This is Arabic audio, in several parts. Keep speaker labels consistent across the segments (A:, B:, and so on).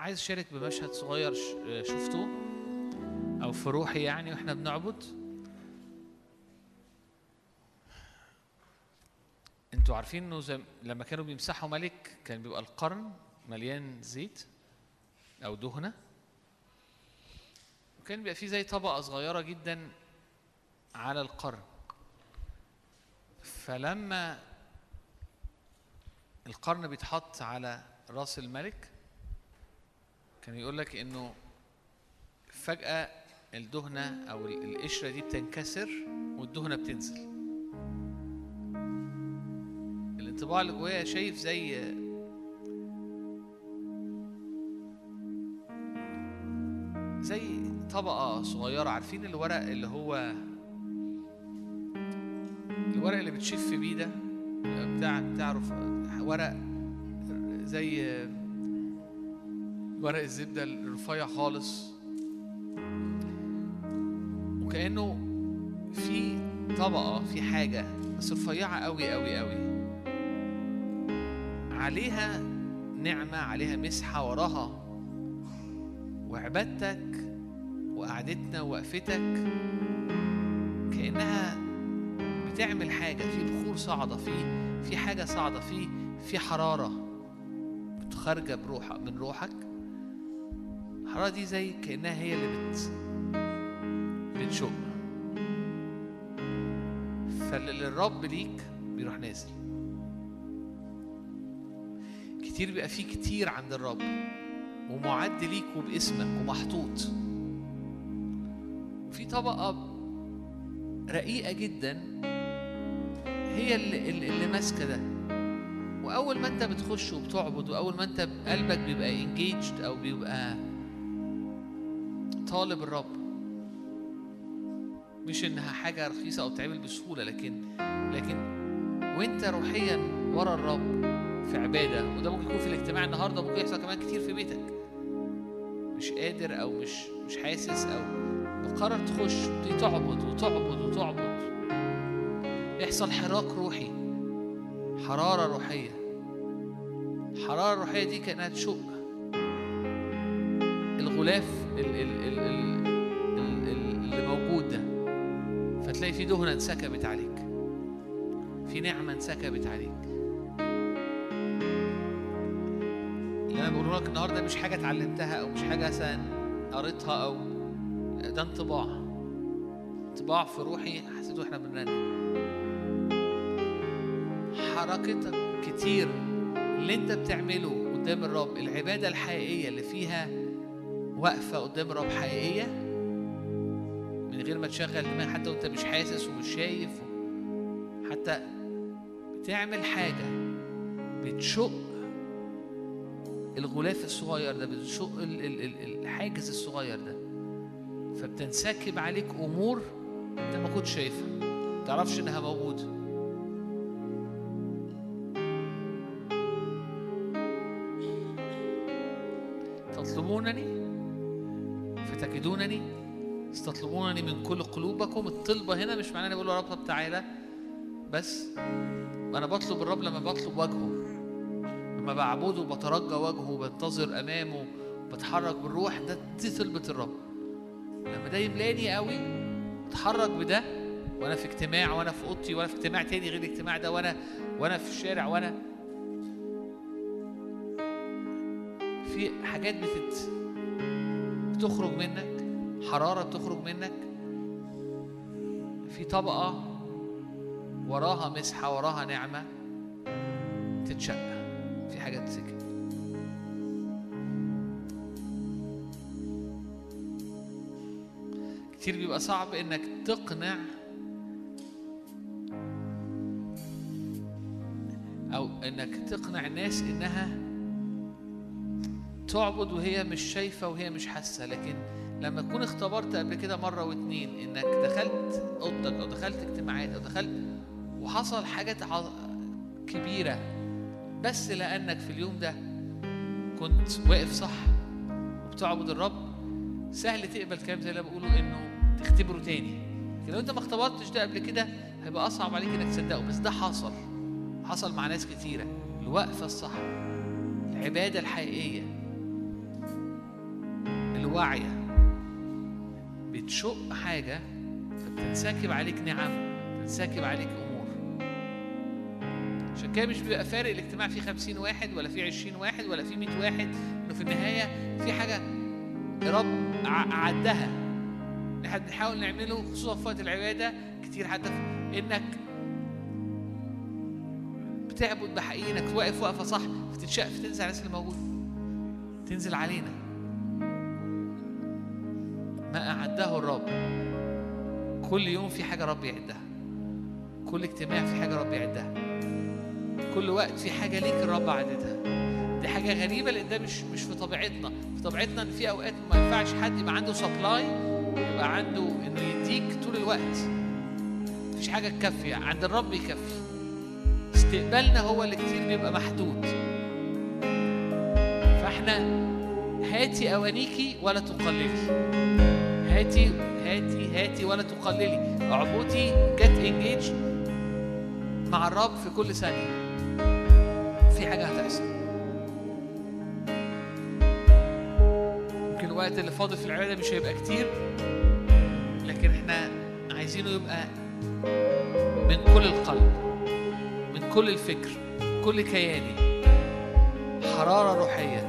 A: عايز اشارك بمشهد صغير شفته أو في روحي يعني وإحنا بنعبد. أنتوا عارفين إنه زي لما كانوا بيمسحوا ملك كان بيبقى القرن مليان زيت أو دهنة. وكان بيبقى فيه زي طبقة صغيرة جدا على القرن. فلما القرن بيتحط على رأس الملك كان يقول لك إنه فجأة الدهنة أو ال- القشرة دي بتنكسر والدهنة بتنزل. الانطباع اللي جوايا شايف زي زي طبقة صغيرة عارفين الورق اللي هو الورق اللي بتشف بيه ده؟ بتاع بتعرف ورق زي ورق الزبدة الرفيع خالص. وكأنه في طبقة في حاجة بس رفيعة قوي قوي قوي عليها نعمة عليها مسحة وراها. وعبادتك وقعدتنا ووقفتك كأنها بتعمل حاجة في بخور صاعدة في في حاجة صاعدة في في حرارة. خارجة بروح من روحك. الحرارة دي زي كأنها هي اللي بت بتشق فالرب ليك بيروح نازل. كتير بيبقى فيه كتير عند الرب ومعد ليك وباسمك ومحطوط. وفي طبقة رقيقة جدا هي اللي اللي ماسكة ده. وأول ما أنت بتخش وبتعبد وأول ما أنت قلبك بيبقى انجيجد أو بيبقى طالب الرب. مش إنها حاجة رخيصة أو تعمل بسهولة لكن لكن وأنت روحيا ورا الرب في عبادة وده ممكن يكون في الاجتماع النهاردة ممكن يحصل كمان كتير في بيتك. مش قادر أو مش مش حاسس أو بقرر تخش تعبد وتعبد وتعبد. يحصل حراك روحي حرارة روحية. الحرارة الروحية دي كأنها تشق. الغلاف ال- ال- ال- ال- ال- ال- اللي موجود ده. فتلاقي في دهنة انسكبت عليك. في نعمة انسكبت عليك. اللي أنا بقوله لك النهاردة مش حاجة اتعلمتها أو مش حاجة مثلا قريتها أو ده انطباع. انطباع في روحي حسيته إحنا بنرنم حركتك كتير اللي أنت بتعمله قدام الرب العبادة الحقيقية اللي فيها واقفة قدام الرب حقيقية من غير ما تشغل دماغ حتى وانت مش حاسس ومش شايف. حتى بتعمل حاجة بتشق الغلاف الصغير ده بتشق ال- ال- ال- الحاجز الصغير ده. فبتنسكب عليك أمور انت ما كنتش شايفها ما تعرفش إنها موجودة. تطلبونني فتجدونني تطلبونني من كل قلوبكم. الطلبة هنا مش معناه بقول له يا رب تعالى بس أنا بطلب الرب لما بطلب وجهه. لما بعبده وبترجى وجهه وبنتظر أمامه بتحرك بالروح ده دي طلبة الرب. لما ده يملاني قوي اتحرك بده وأنا في اجتماع وأنا في أوضتي وأنا في اجتماع تاني غير الاجتماع ده وأنا وأنا في الشارع وأنا في حاجات بتت بتخرج منك حرارة بتخرج منك. في طبقة وراها مسحة وراها نعمة تتشق في حاجة تسكت كتير بيبقى صعب إنك تقنع أو إنك تقنع الناس إنها تعبد وهي مش شايفة وهي مش حاسة. لكن لما تكون اختبرت قبل كده مرة واتنين إنك دخلت أوضتك أو دخلت اجتماعات أو دخلت وحصل حاجات كبيرة بس لأنك في اليوم ده كنت واقف صح وبتعبد الرب سهل تقبل كلام زي اللي بقوله إنه تختبره تاني. لكن لو أنت ما اختبرتش ده قبل كده هيبقى أصعب عليك إنك تصدقه بس ده حصل. حصل مع ناس كتيرة. الوقفة الصح العبادة الحقيقية.
B: واعية بتشق حاجة فبتنسكب عليك نعم تنسكب عليك أمور. عشان كده مش بيبقى فارق الاجتماع فيه خمسين واحد ولا فيه عشرين واحد ولا فيه مئة واحد إنه في النهاية في حاجة رب عدها إحنا بنحاول نعمله خصوصا في وقت العبادة كتير حتى إنك بتعبد بحقيقة إنك واقف وقفة صح فتنشق فتنزل على الناس اللي موجودة تنزل علينا. ما أعده الرب. كل يوم في حاجة رب يعدها. كل اجتماع في حاجة رب يعدها. كل وقت في حاجة ليك الرب عددها. دي حاجة غريبة لأن ده مش مش في طبيعتنا. في طبيعتنا إن في أوقات ما ينفعش حد يبقى عنده سبلاي يبقى عنده إنه يديك طول الوقت. مفيش حاجة تكفي عند الرب يكفي. استقبالنا هو اللي كتير بيبقى محدود. فإحنا هاتي أوانيكي ولا تقللي. هاتي هاتي هاتي ولا تقللي. اعبدي جت انجيج مع الرب في كل ثانية. في حاجة هتحصل. يمكن الوقت اللي فاضل في العبادة مش هيبقى كتير لكن إحنا عايزينه يبقى من كل القلب من كل الفكر كل كياني. حرارة روحية.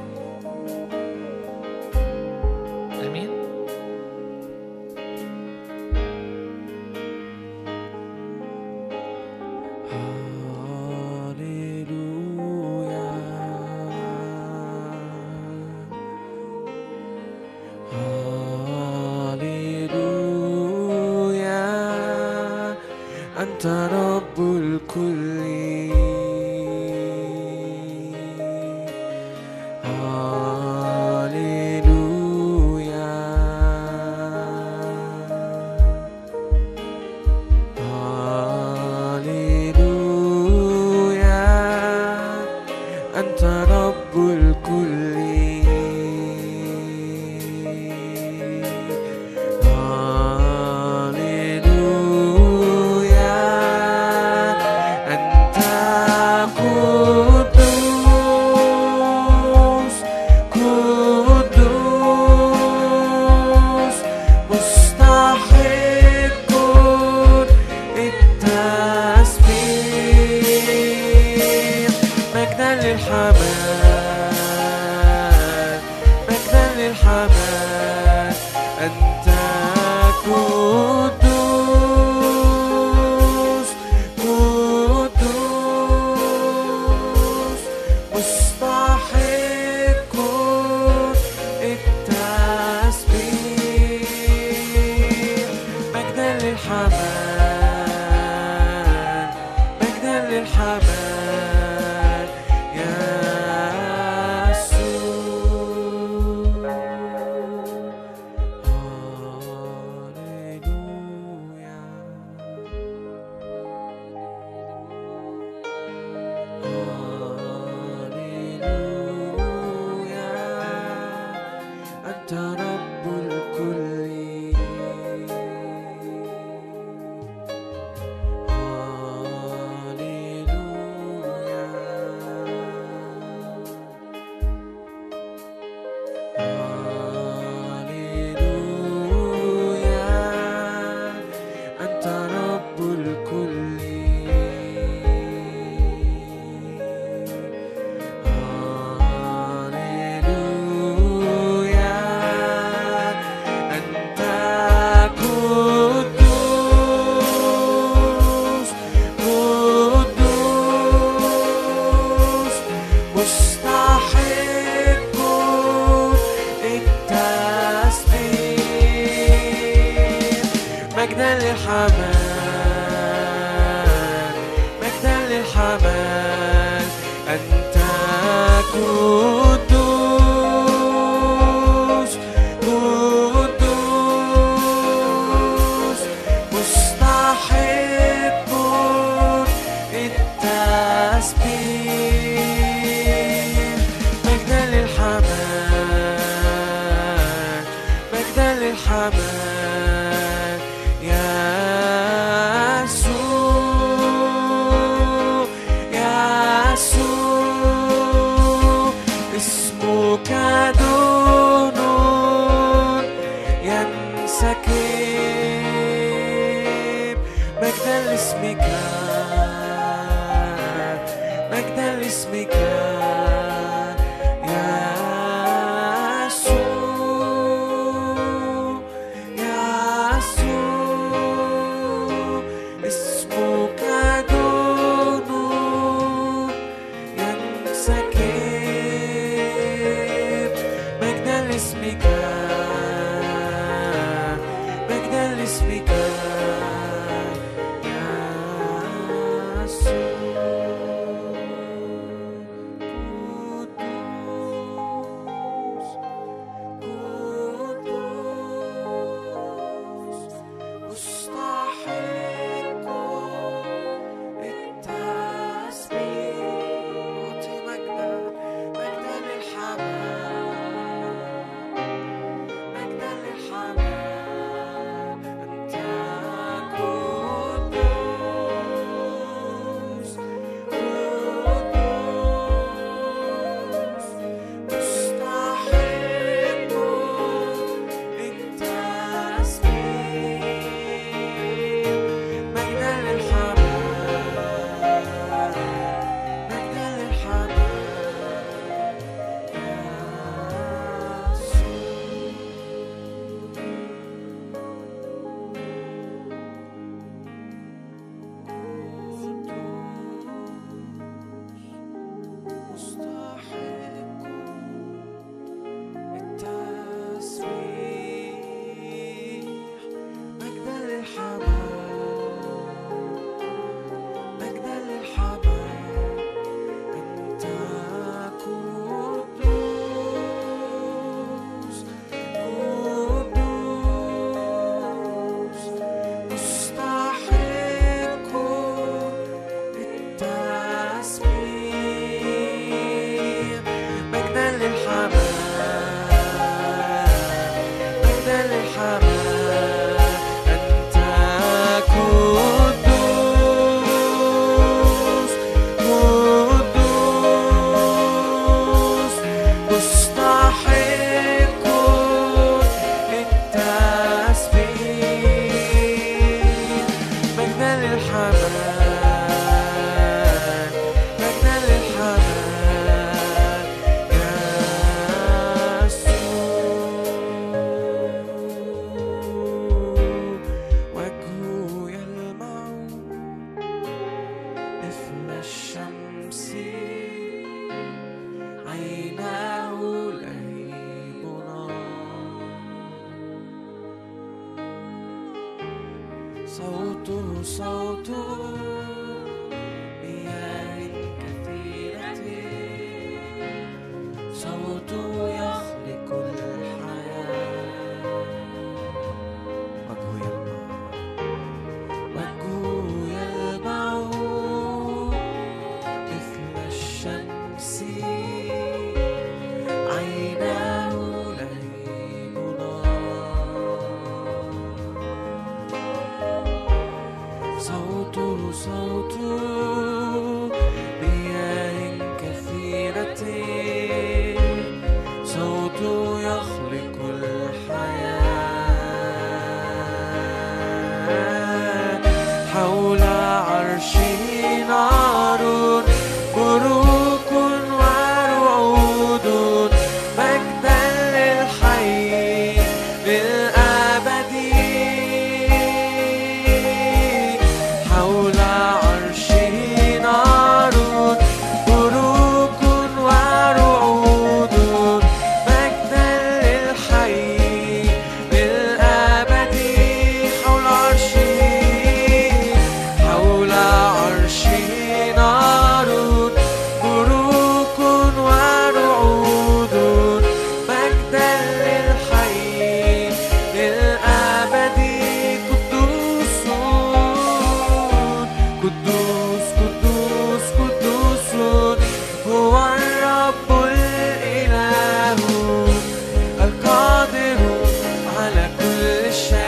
C: wish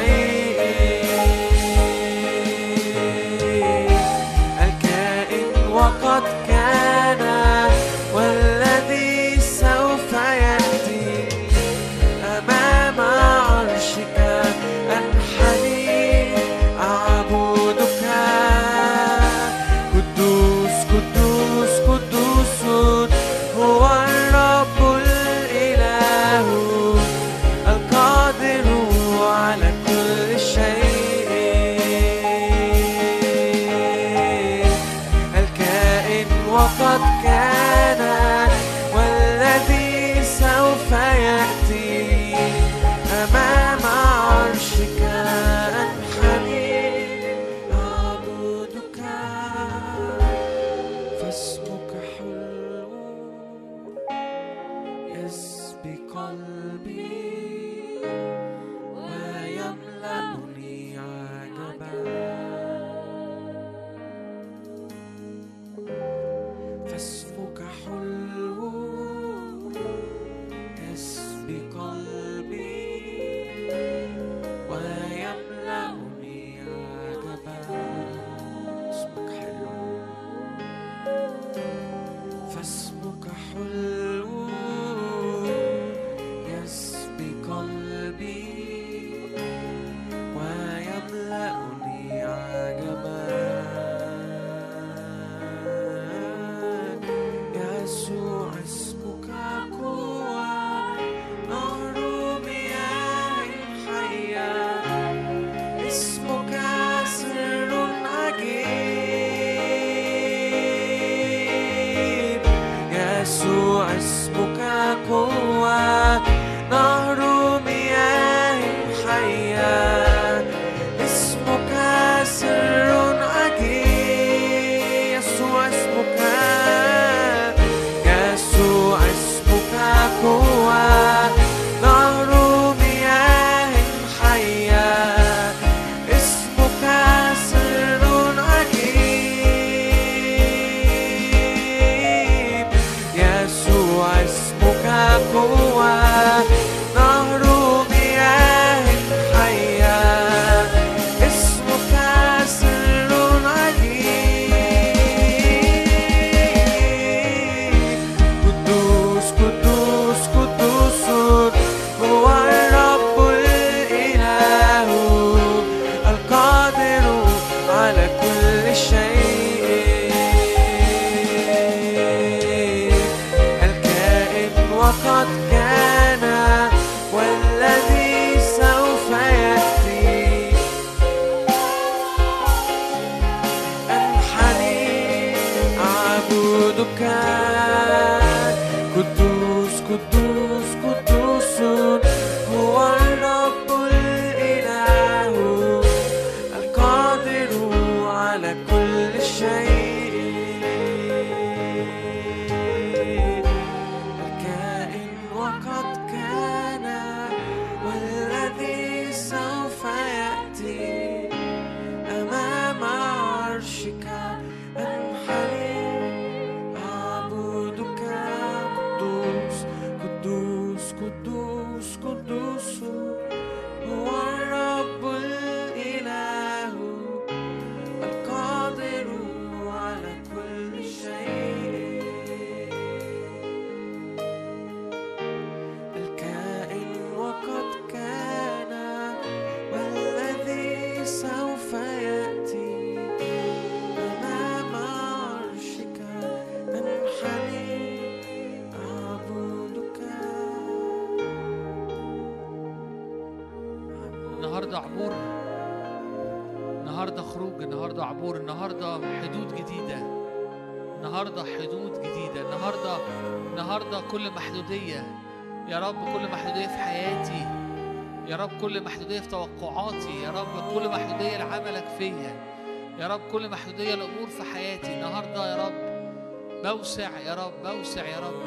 C: أوسع يا
A: رب أوسع يا رب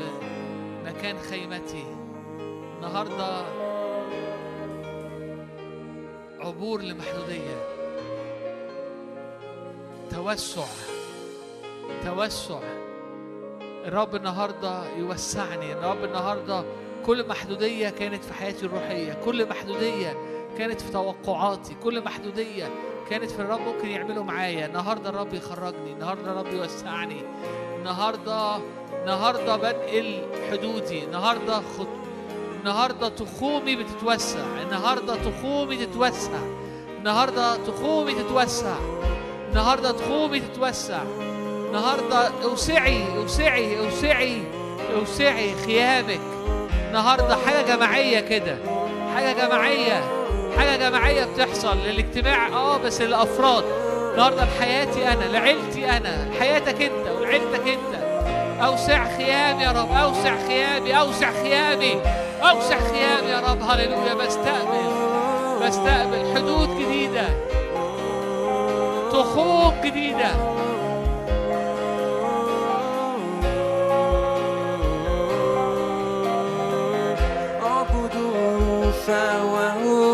A: مكان خيمتي. النهارده عبور لمحدودية. توسع توسع. الرب النهارده يوسعني. الرب النهارده كل محدودية كانت في حياتي الروحية كل محدودية كانت في توقعاتي كل محدودية كانت في الرب ممكن يعمله معايا. النهارده الرب يخرجني النهارده الرب يوسعني. النهارده النهارده بنقل حدودي. النهارده خط... النهارده تخومي بتتوسع. النهارده تخومي تتوسع. النهارده تخومي تتوسع. النهارده تخومي تتوسع. النهارده اوسعي اوسعي اوسعي اوسعي خيامك. النهارده حاجة جماعية كده. حاجة جماعية. حاجة جماعية بتحصل للاجتماع. آه بس للأفراد. النهارده لحياتي أنا لعيلتي أنا حياتك أنت ولعيلتك أنت.
B: أوسع خيام يا رب أوسع خيامي أوسع خيامي أوسع خيام يا رب. هللويا. بستقبل بستقبل حدود جديدة. تخوم جديدة. فواه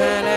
B: and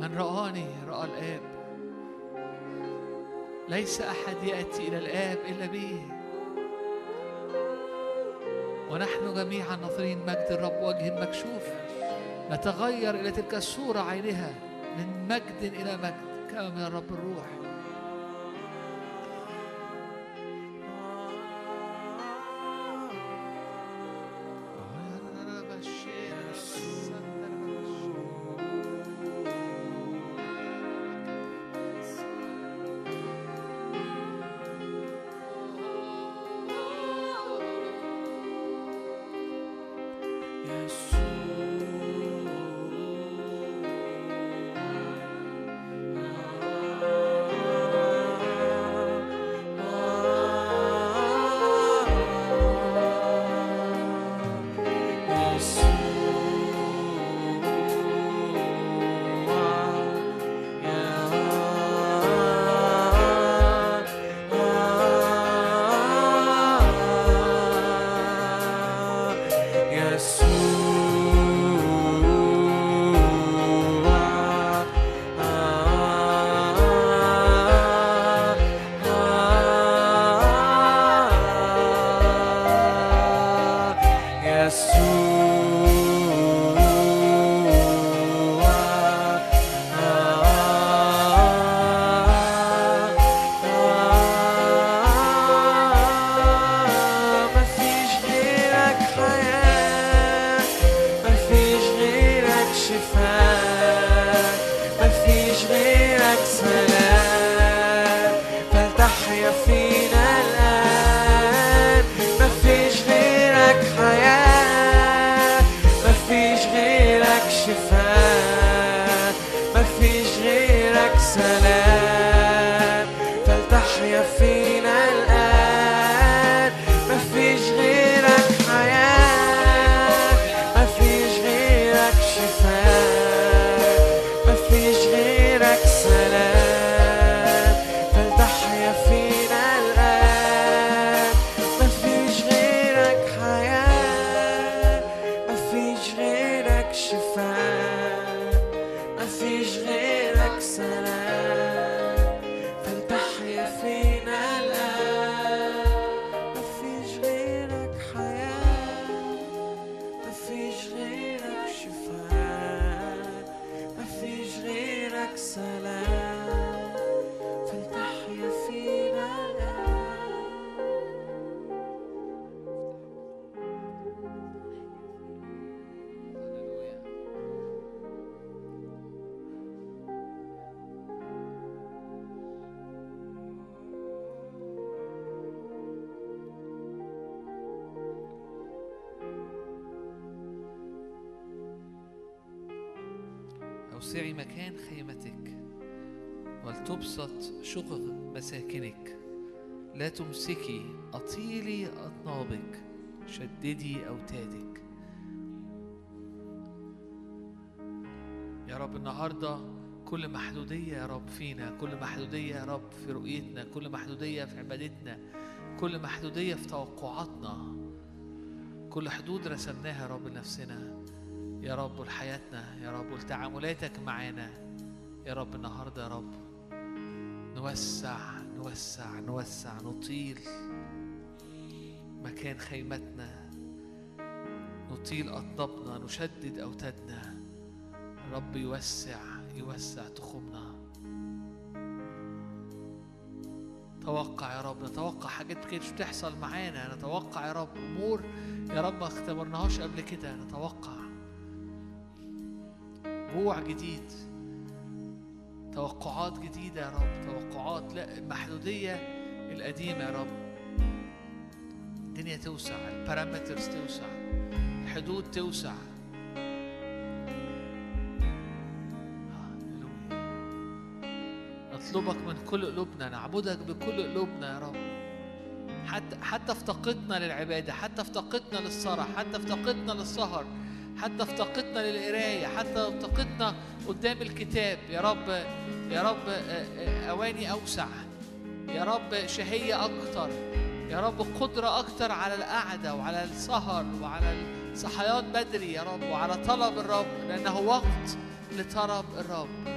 B: من رآني رأى الآب. ليس أحد يأتي إلى الآب إلا به. ونحن جميعا ناظرين مجد الرب وجه مكشوف. نتغير إلى تلك الصورة عينها من مجد إلى مجد. كما من الرب الروح.
A: شددي أوتادك. يا رب النهاردة كل محدودية يا رب فينا كل محدودية يا رب في رؤيتنا كل محدودية في عبادتنا كل محدودية في توقعاتنا. كل حدود رسمناها يا رب لنفسنا. يا رب لحياتنا يا رب ولتعاملاتك معانا. يا رب النهارده يا رب نوسع نوسع نوسع نطيل. مكان خيمتنا نطيل أطنابنا نشدد أوتادنا. رب يوسع يوسع تخمنا توقع يا رب نتوقع حاجات كده مش بتحصل معانا. نتوقع يا رب أمور يا رب ما اختبرناهاش قبل كده. نتوقع جوع جديد توقعات جديدة يا رب توقعات لا المحدودية القديمة يا رب. الدنيا توسع البارامترز توسع الحدود توسع. نطلبك من كل قلوبنا نعبدك بكل قلوبنا يا رب. حتى حتى افتقدنا للعبادة حتى افتقدنا للصلاة حتى افتقدنا للسهر حتى افتقدنا للقراية حتى افتقدنا قدام الكتاب. يا رب يا رب آه، آه، أواني أوسع. يا رب شهية أكتر. يا رب قدرة أكتر على القعدة وعلى السهر وعلى الصحيان بدري يا رب وعلى طلب الرب لأنه وقت لطلب الرب.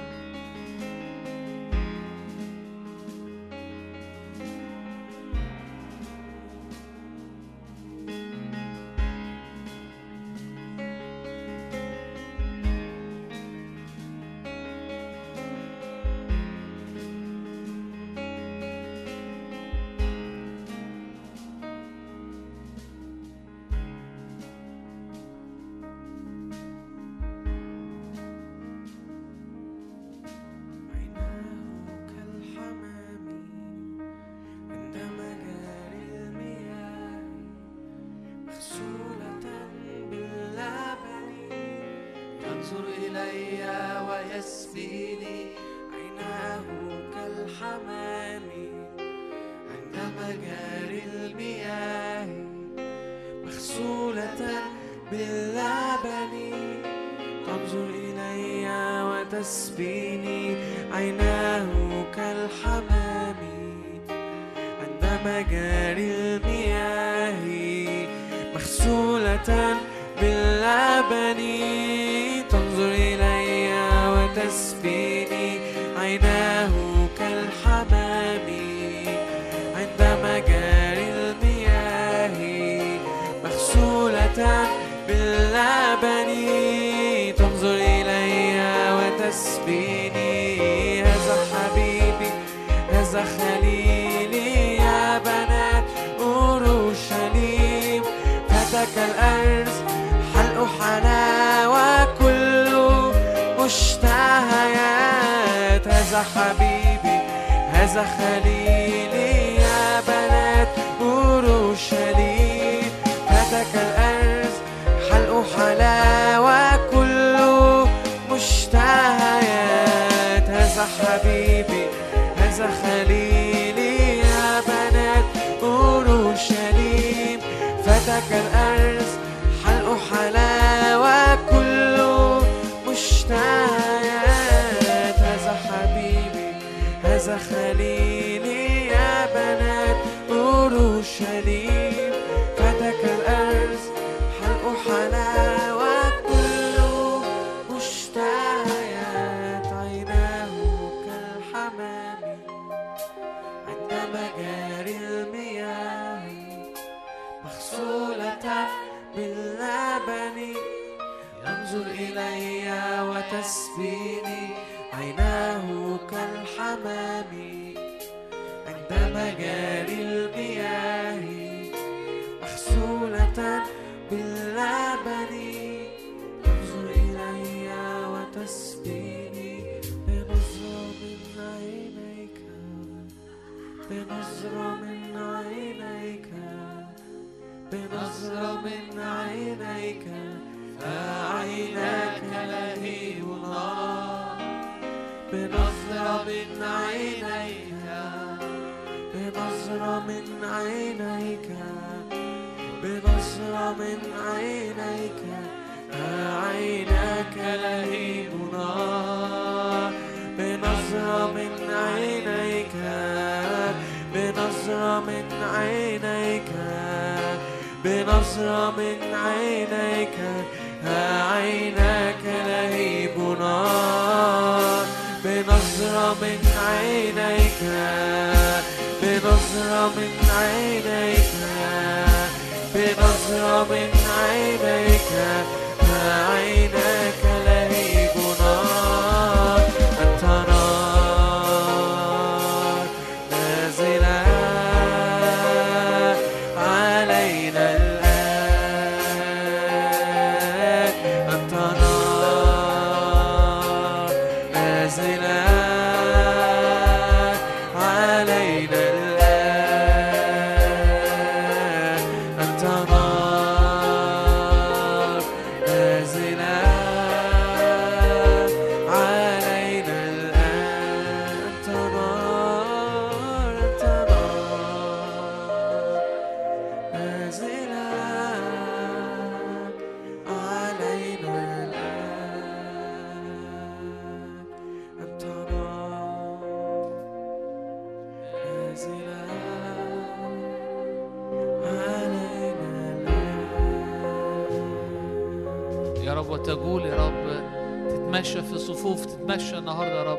A: رب وتجول يا رب تتمشى في صفوف تتمشى النهارده يا رب.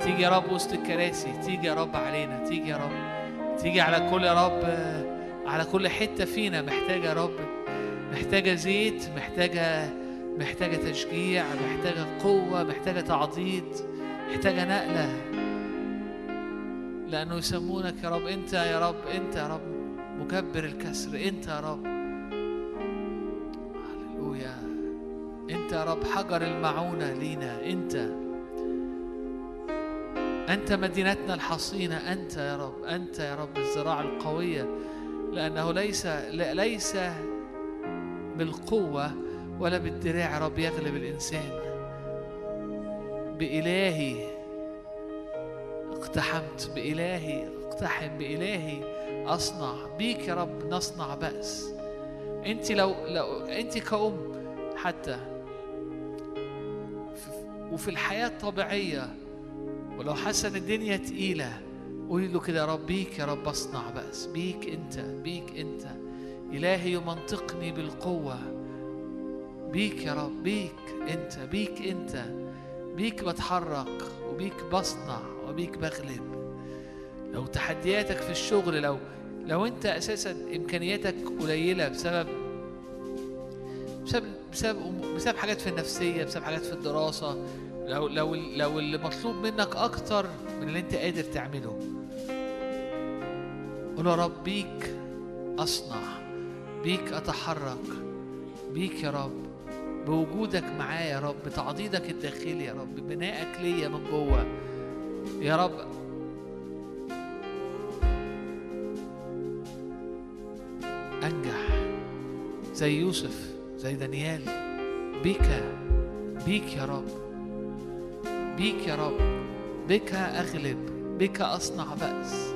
A: تيجي يا رب وسط الكراسي تيجي يا رب علينا تيجي يا رب. تيجي على كل يا رب على كل حتة فينا. محتاجة يا رب محتاجة زيت محتاجة محتاجة تشجيع محتاجة قوة محتاجة تعضيد محتاجة نقلة. لأنه يسمونك يا رب أنت يا رب أنت يا رب مكبر الكسر أنت يا رب رب حجر المعونة لينا. أنت أنت مدينتنا الحصينة. أنت يا رب أنت يا رب الزراعة القوية. لأنه ليس ليس بالقوة ولا بالدراع رب يغلب الإنسان. بإلهي اقتحمت بإلهي اقتحم بإلهي أصنع. بيك يا رب نصنع بأس. أنت لو لو أنت كأم حتى وفي الحياة الطبيعية ولو حاسة ان الدنيا تقيلة قولي له كده يا بيك يا رب أصنع بأس بيك أنت بيك أنت. إلهي يمنطقني بالقوة. بيك يا رب بيك أنت بيك أنت. بيك بتحرك وبيك بصنع وبيك بغلب. لو تحدياتك في الشغل لو لو أنت أساسا إمكانياتك قليلة بسبب بسبب بسبب بسبب حاجات في النفسية بسبب حاجات في الدراسة. لو لو لو اللي مطلوب منك أكتر من اللي أنت قادر تعمله.
B: قول يا رب بيك أصنع بيك أتحرك بيك يا رب. بوجودك معايا يا رب بتعضيدك الداخلي يا رب ببنائك ليا من جوه. يا رب. أنجح. زي يوسف. زي دانيال. بيك بيك يا رب. بيك يا رب. بك أغلب بك أصنع بأس.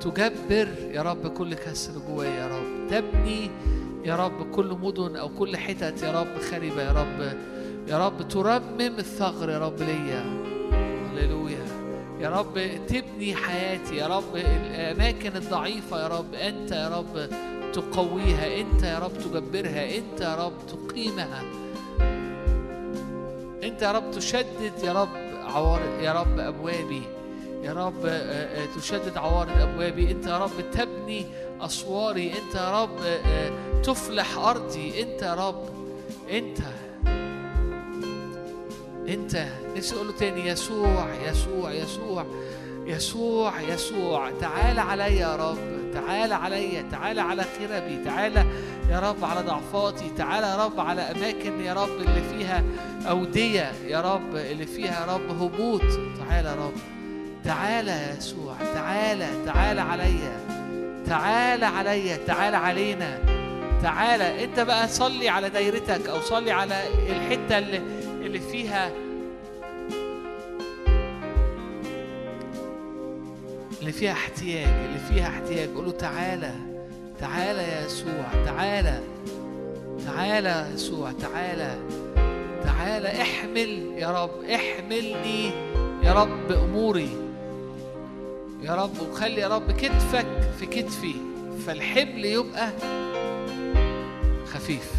B: تجبر يا رب كل كسر جوايا يا رب. تبني يا رب كل مدن أو كل حتت يا رب خربة يا رب. يا رب ترمم الثغر يا رب ليا. هللويا. يا رب تبني حياتي يا رب. الأماكن الضعيفة يا رب. أنت يا رب. تقويها أنت يا رب تجبرها أنت يا رب تقيمها. أنت يا رب تشدد يا رب عوارض يا رب أبوابي. يا رب آه، آه، تشدد عوارض أبوابي. أنت يا رب تبني أسواري. أنت يا رب آه، تفلح أرضي. أنت يا رب أنت. أنت. نفسي أقول له تاني يسوع يسوع يسوع. يسوع يسوع تعال عليا يا رب تعال عليا تعال على خربي تعال يا رب على ضعفاتي تعال يا رب على أماكن يا رب اللي فيها أودية يا رب اللي فيها يا رب هبوط. تعال يا رب تعال يا يسوع تعال تعال عليا تعال عليا تعال علينا. تعال انت بقى صلي على دايرتك أو صلي على الحتة اللي اللي فيها اللي فيها احتياج اللي فيها احتياج. قول له تعالى تعالى يا يسوع تعالى تعالى يا يسوع تعالى تعالى. احمل يا رب احملني يا رب اموري. يا رب وخلي يا رب كتفك في كتفي فالحمل يبقى خفيف.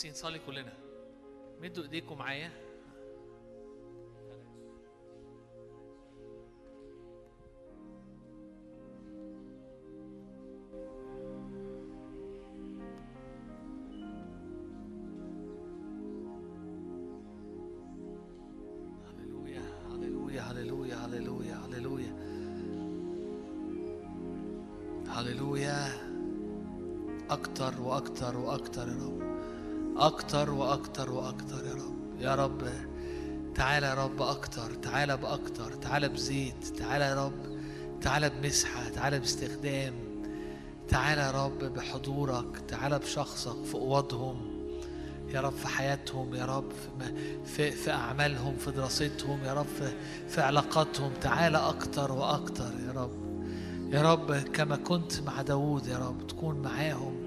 A: نفسي نصلي كلنا. مدوا إيديكم معايا. أكتر وأكتر وأكتر يا رب. أكتر وأكتر وأكتر يا رب. يا رب تعالى يا رب أكتر تعالى بأكتر تعالى بزيت تعالى يا رب تعالى بمسحة تعالى باستخدام تعالى يا رب بحضورك تعالى بشخصك في أوضهم يا رب في حياتهم يا رب في, في, أعمالهم في دراستهم يا رب في, في علاقاتهم. تعالى أكتر وأكتر يا رب. يا رب كما كنت مع داوود يا رب تكون معاهم.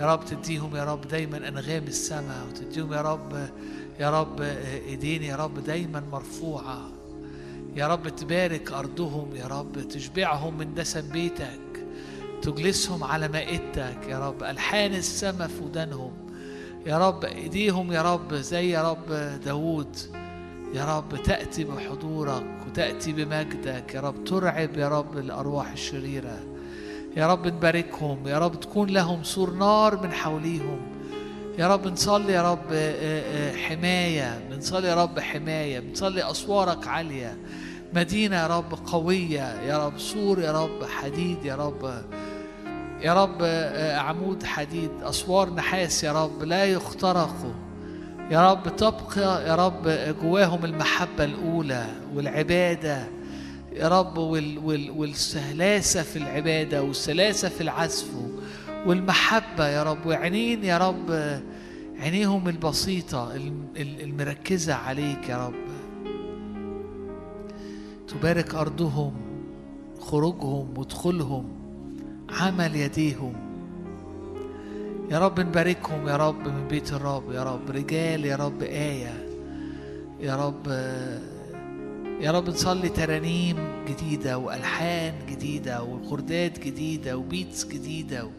A: يا رب تديهم يا رب دايما أنغام السماء وتديهم يا رب يا رب ايدين يا رب دايما مرفوعة يا رب تبارك أرضهم يا رب تشبعهم من دسم بيتك تجلسهم على مائدتك يا رب ألحان السماء في ودانهم يا رب ايديهم يا رب زي يا رب داوود يا رب تأتي بحضورك وتأتي بمجدك يا رب ترعب يا رب الأرواح الشريرة يا رب نباركهم يا رب تكون لهم سور نار من حوليهم يا رب نصلي يا رب آه، آه، حماية بنصلي يا رب حماية بنصلي أسوارك عالية مدينة يا رب قوية يا رب سور يا رب حديد يا رب يا رب آه، عمود حديد أسوار نحاس يا رب لا يخترقوا يا رب تبقى يا رب جواهم المحبة الأولى والعبادة يا رب وال وال والسلاسة في العبادة والسلاسة في العزف والمحبة يا رب وعينين يا رب عينيهم البسيطة الم- ال- المركزة عليك يا رب. تبارك أرضهم خروجهم ودخولهم عمل يديهم. يا رب نباركهم يا رب من بيت الرب يا رب. رجال يا رب آية يا رب يا رب نصلي ترانيم جديدة وألحان جديدة وخردات جديدة وبيتس جديدة و...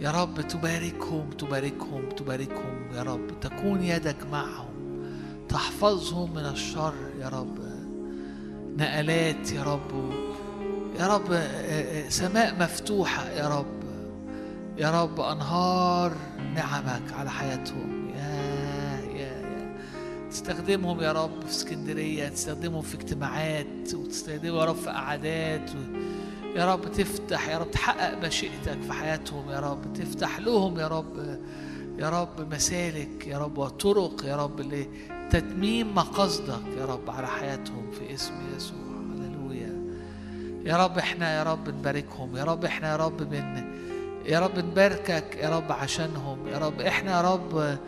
A: يا رب تباركهم تباركهم تباركهم. يا رب تكون يدك معهم تحفظهم من الشر. يا رب نقلات. يا رب يا رب آه، آه، سماء مفتوحة. يا رب يا رب أنهار نعمك على حياتهم. يا يا يا تستخدمهم يا رب في اسكندرية تستخدمهم في اجتماعات وتستخدمهم يا رب في قعدات و... يا رب تفتح يا رب تحقق مشيئتك في حياتهم يا رب تفتح لهم يا رب يا رب مسالك يا رب وطرق يا رب لتتميم مقاصدك يا رب على حياتهم في اسم يسوع هللويا يا رب إحنا يا رب نباركهم يا رب إحنا يا رب بن يا رب نباركك يا رب عشانهم يا رب إحنا يا رب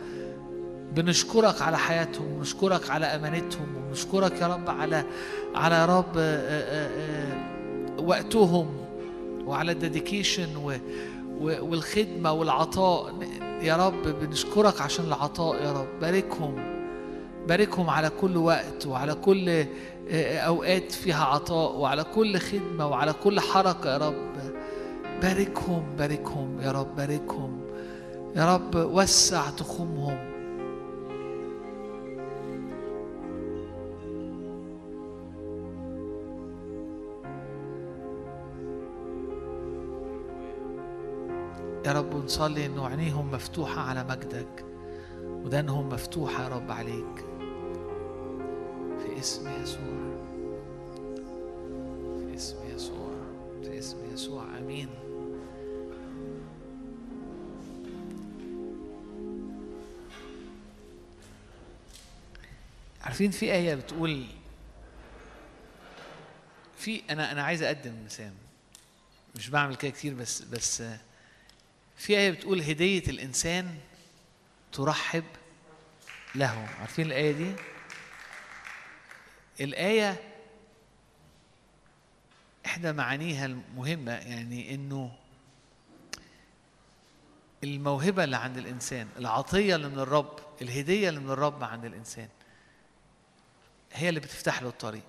A: بنشكرك على حياتهم ونشكرك على أمانتهم ونشكرك يا رب على على يا رب آه، آه، آه، وقتهم وعلى الديديكيشن والخدمة والعطاء. يا رب بنشكرك عشان العطاء يا رب. باركهم باركهم على كل وقت وعلى كل أوقات فيها عطاء وعلى كل خدمة وعلى كل حركة يا رب. باركهم باركهم يا رب باركهم. يا رب وسع تخومهم. يا رب نصلي إنه عينيهم مفتوحة على مجدك ودانهم مفتوحة يا رب عليك. في اسم يسوع في اسم يسوع في اسم يسوع آمين. عارفين في آية بتقول في أنا أنا عايز أقدم مسام مش بعمل كده كتير بس بس في آية بتقول هدية الإنسان ترحب له عارفين الآية دي؟ الآية إحدى معانيها المهمة يعني إنه الموهبة اللي عند الإنسان العطية اللي من الرب الهدية اللي من الرب عند الإنسان هي اللي بتفتح له الطريق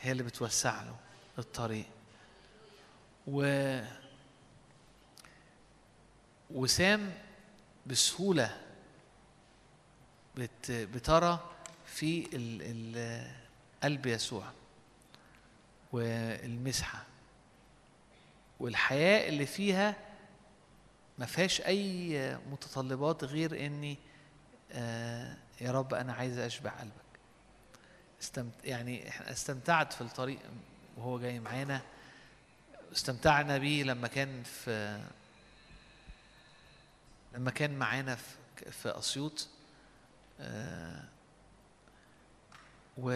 A: هي اللي بتوسع له الطريق و وسام بسهولة بت... بترى في. قلب يسوع والمسحة والحياة اللي فيها ما فيهاش أي متطلبات غير إني آه يا رب أنا عايز أشبع قلبك استمت... يعني استمتعت في الطريق وهو جاي معانا استمتعنا بيه لما كان في لما كان معانا في في أسيوط آه و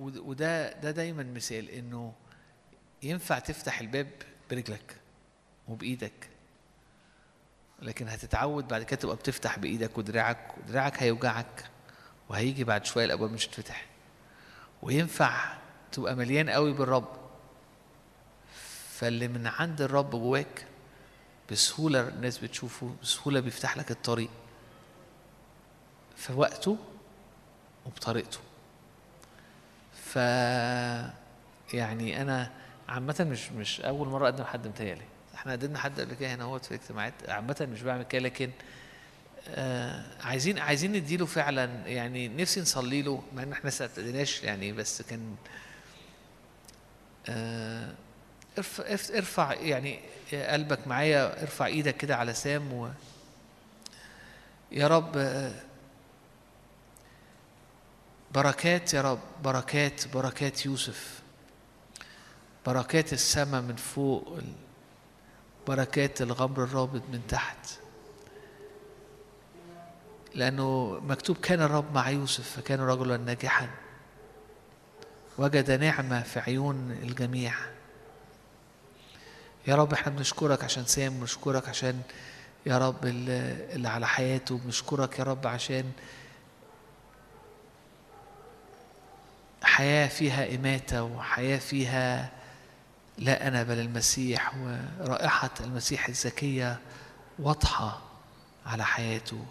A: وده ده دايما مثال إنه ينفع تفتح الباب برجلك وبإيدك لكن هتتعود بعد كده تبقى بتفتح بإيدك ودراعك ودراعك هيوجعك وهيجي بعد شوية الأبواب مش هتفتح وينفع تبقى مليان قوي بالرب. فاللي من عند الرب جواك بسهولة الناس بتشوفه بسهولة بيفتح لك الطريق. في وقته وبطريقته. ف يعني أنا عامة مش مش أول مرة أقدم حد متهيألي. إحنا قدمنا حد قبل كده هنا في اجتماعات عامة مش بعمل كده لكن آه عايزين عايزين نديله فعلا يعني نفسي نصلي له مع إن إحنا ما يعني بس كان آه ارفع, يعني قلبك معايا ارفع إيدك كده على سام و يا رب بركات يا رب بركات بركات يوسف بركات السماء من فوق بركات الغمر الرابط من تحت لأنه مكتوب كان الرب مع يوسف فكان رجلا ناجحا وجد نعمة في عيون الجميع. يا رب إحنا بنشكرك عشان سام بنشكرك عشان يا رب اللي على حياته بنشكرك يا رب عشان حياة فيها إماتة وحياة فيها لا أنا بل المسيح ورائحة المسيح الزكية واضحة على حياته.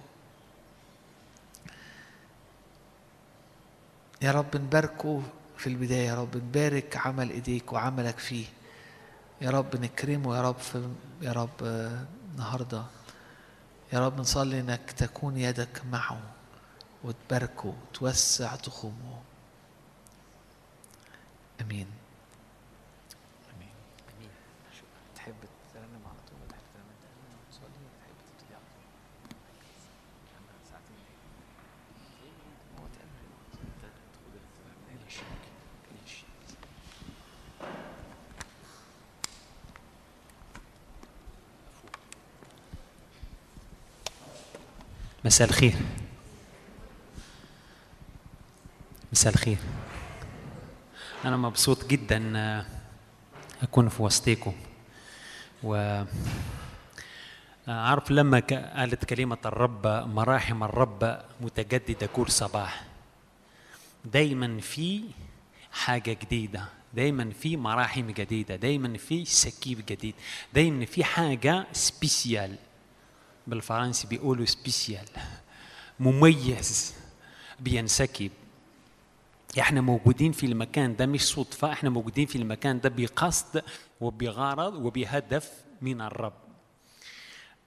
A: يا رب نباركه في البداية يا رب نبارك عمل إيديك وعملك فيه. يا رب نكرمه يا رب في يا رب آه، النهارده. يا رب نصلي إنك تكون يدك معه وتباركه وتوسع تخومه. آمين امين تحب ترنم على طول ولا تحب ترنم انت صلي ولا تحب تبتدي على طول أنا ساعتين هو تأمل انت تاخد الترنم ماشي ماشي
D: مساء الخير. مساء الخير. أنا مبسوط جدا أكون في وسطيكم. و عارف لما قالت كلمة الرب مراحم الرب متجددة كل صباح. دايما في حاجة جديدة دايما في مراحم جديدة دايما في سكيب جديد دايما في حاجة spécial بالفرنسي بيقولوا spécial مميز. بينسكب. إحنا موجودين في المكان ده مش صدفة إحنا موجودين في المكان ده بقصد وبغرض وبهدف من الرب.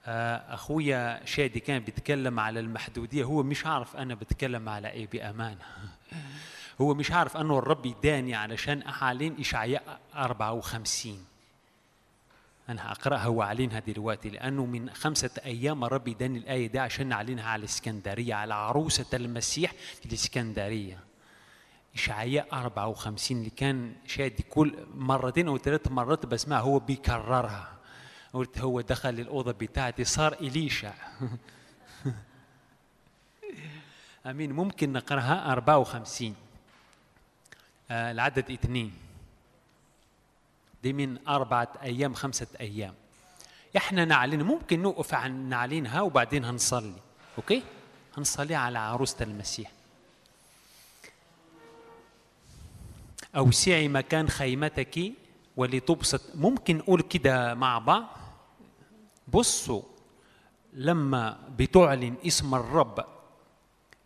D: آه، أخويا شادي كان بيتكلم على المحدودية. هو مش عارف أنا بتكلم على إيه بأمانة. هو مش عارف أنه الرب يداني علشان اعلن إشعياء 54 أنا هقرأها وأعلنها دلوقتي لأنه من خمسة أيام الرب اداني الآية دي عشان نعلنها على الإسكندرية على عروسة المسيح في الإسكندرية. إشعياء 54 اللي كان شادي كل مرتين أو ثلاث مرات بسمعها هو بيكررها. قلت هو دخل الأوضة بتاعتي صار إليشع. أمين. ممكن نقرأها؟ 54 آه العدد اثنين. دي من أربعة أيام خمسة أيام. إحنا نعلن ممكن نوقف عن نعلنها وبعدين هنصلي أوكي؟ هنصلي على عروسة المسيح. أوسعي مكان خيمتك ولتبسط. ممكن نقول كده مع بعض. بصوا لما بتعلن اسم الرب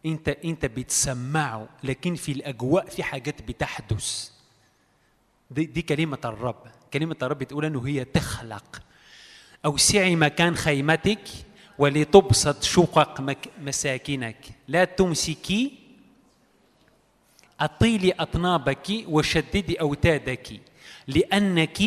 D: أنت أنت بتسمعه لكن في الأجواء في حاجات بتحدث. دي, دي كلمة الرب. كلمة الرب بتقول إنه هي تخلق. أوسعي مكان خيمتك ولتبسط شقق مساكنك. لا تمسكي أطيلي أطنابك وشددي أوتادك لأنك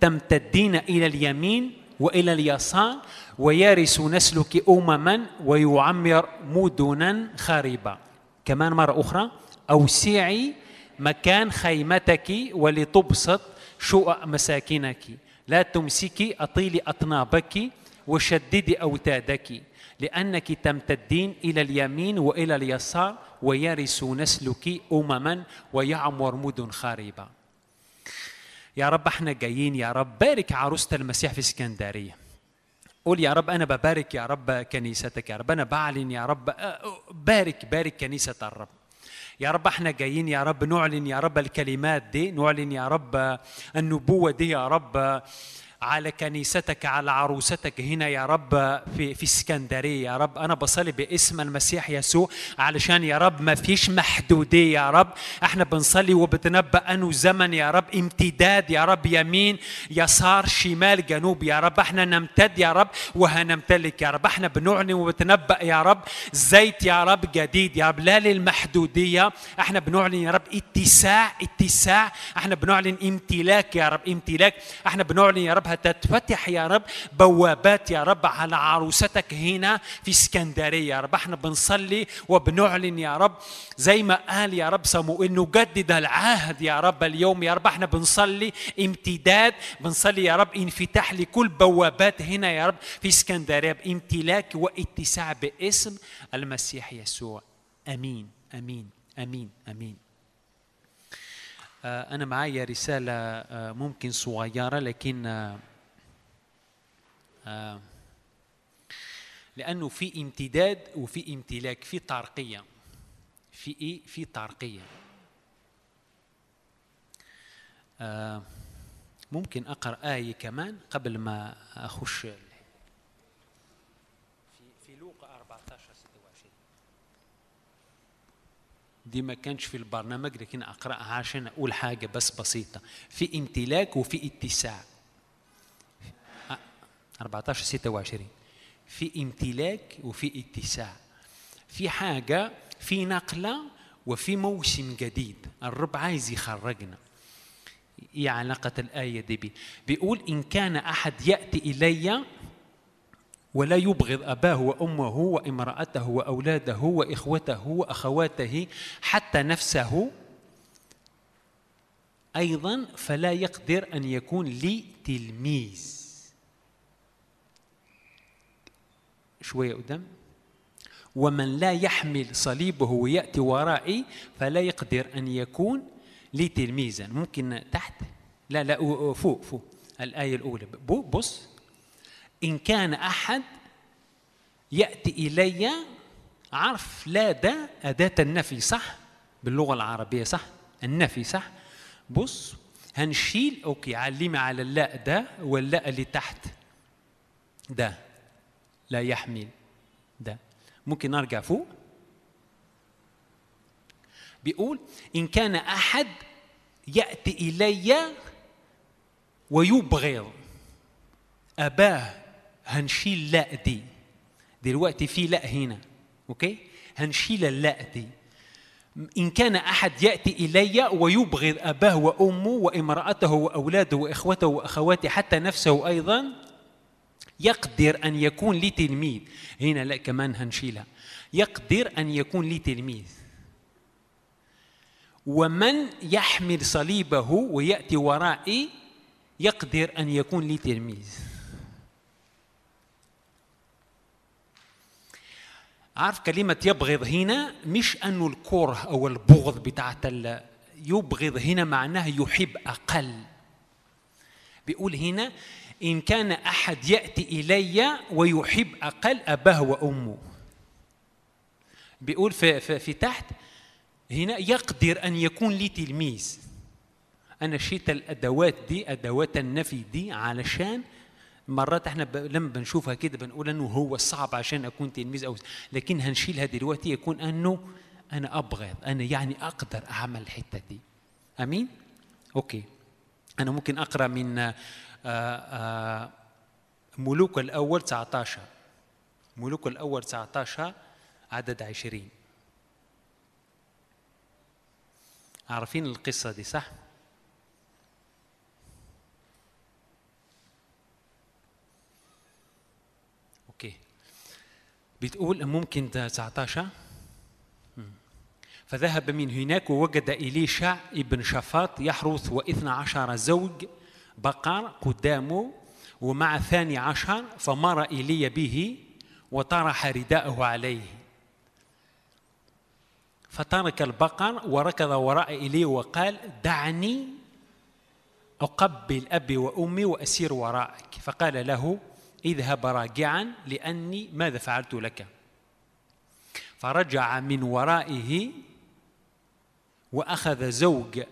D: تمتدين إلى اليمين وإلى اليسار ويرث نسلك أمما ويعمر مدنا خاربة كمان مرة أخرى أوسعي مكان خيمتك ولتبسط شقق مساكنك. لا تمسكي أطيلي أطنابك وشددي أوتادك لأنك تمتدين إلى اليمين وإلى اليسار ويرث نسلك أمما ويعمر مدن خاربة يا رب إحنا جايين يا رب. بارك عروسة المسيح في اسكندرية. قول يا رب أنا ببارك يا رب كنيستك. يا رب أنا بعلن يا رب. بارك بارك كنيسة الرب. يا رب إحنا جايين يا رب نعلن يا رب الكلمات دي نعلن يا رب النبوة دي يا رب. على كنيستك على عروستك هنا يا رب في في اسكندرية يا رب. أنا بصلي باسم المسيح يسوع علشان يا رب ما فيش محدودية يا رب. إحنا بنصلي وبتنبأ أنه زمن يا رب امتداد يا رب. يمين يسار شمال جنوب يا رب. إحنا نمتد يا رب وهنمتلك يا رب. إحنا بنعلن وبتنبأ يا رب زيت يا رب جديد يا رب. لا للمحدودية. إحنا بنعلن يا رب اتساع اتساع. إحنا بنعلن امتلاك يا رب امتلاك. إحنا بنعلن يا رب هتتفتح يا رب بوابات يا رب على عروستك هنا في اسكندرية يا رب. إحنا بنصلي وبنعلن يا رب. زي ما قال يا رب صموئيل نجدد العهد يا رب اليوم يا رب. إحنا بنصلي امتداد بنصلي يا رب انفتاح لكل بوابات هنا يا رب في اسكندرية بامتلاك واتساع باسم المسيح يسوع. آمين آمين آمين آمين. أنا معايا رسالة ممكن صغيرة لكن لأنه في امتداد وفي امتلاك في طارقية في إيه؟ في طارقية ممكن أقرأ آية كمان قبل ما أخش في في لوقا 14 26 دي ما كانش في البرنامج لكن أقرأها عشان أقول حاجة بس بسيطة. في امتلاك وفي اتساع. 14 26 في امتلاك وفي اتساع. في حاجة في نقلة وفي موسم جديد. الرب عايز يخرجنا. إيه علاقة الآية دي بي بيقول إن كان أحد يأتي إلي ولا يبغض أباه وأمه وامرأته وأولاده وإخوته وأخواته حتى نفسه. أيضا فلا يقدر أن يكون لي تلميذ شوية قدام. ومن لا يحمل صليبه ويأتي ورائي فلا يقدر أن يكون لي تلميذا ممكن تحت؟ لا لا فوق فوق. الآية الأولى. بص. إن كان أحد يأتي إلي عرف لا ده أداة النفي صح؟ باللغة العربية صح؟ النفي صح؟ بص هنشيل أوكي علمي على اللاء ده واللاء اللي تحت. ده لا يحمل. ده ممكن نرجع فوق. بيقول إن كان أحد يأتي إلي ويبغض. أباه هنشيل لا دي. دلوقتي في لا هنا أوكي؟ هنشيل اللا دي. إن كان أحد يأتي إلي ويبغض أباه وأمه وامرأته وأولاده وإخوته وأخواته حتى نفسه أيضا يقدر أن يكون لي تلميذ. هنا لا كمان هنشيلها. يقدر أن يكون لي تلميذ. ومن يحمل صليبه ويأتي ورائي يقدر أن يكون لي تلميذ. عارف كلمة يبغض هنا مش أنه الكره أو البغض بتاعت يبغض هنا معناه يحب أقل. بيقول هنا إن كان أحد يأتي إلي ويحب أقل أباه وأمه. بيقول في, في, في تحت هنا يقدر أن يكون لي تلميذ. أنا شيت الأدوات دي أدوات النفي دي علشان مرات إحنا ب... لما بنشوفها كده بنقول إنه هو صعب عشان أكون تلميذ أو لكن هنشيلها دلوقتي يكون إنه أنا أبغض أنا يعني أقدر أعمل الحتة دي. آمين؟ أوكي. أنا ممكن أقرأ من آه، آه، ملوك الأول 19 ملوك الأول 19 عدد 20 عارفين القصة دي صح أوكي بتقول ممكن ده 19 مم. فذهب من هناك ووجد إليشع ابن شفاط يحرث واثنى عشر زوج بقر قدامه ومع ثاني عشر فمر إيليا به وطرح رداءه عليه. فترك البقر وركض وراء إيليا وقال دعني أقبل أبي وأمي وأسير وراءك. فقال له اذهب راجعا لأني ماذا فعلت لك؟ فرجع من ورائه وأخذ زوج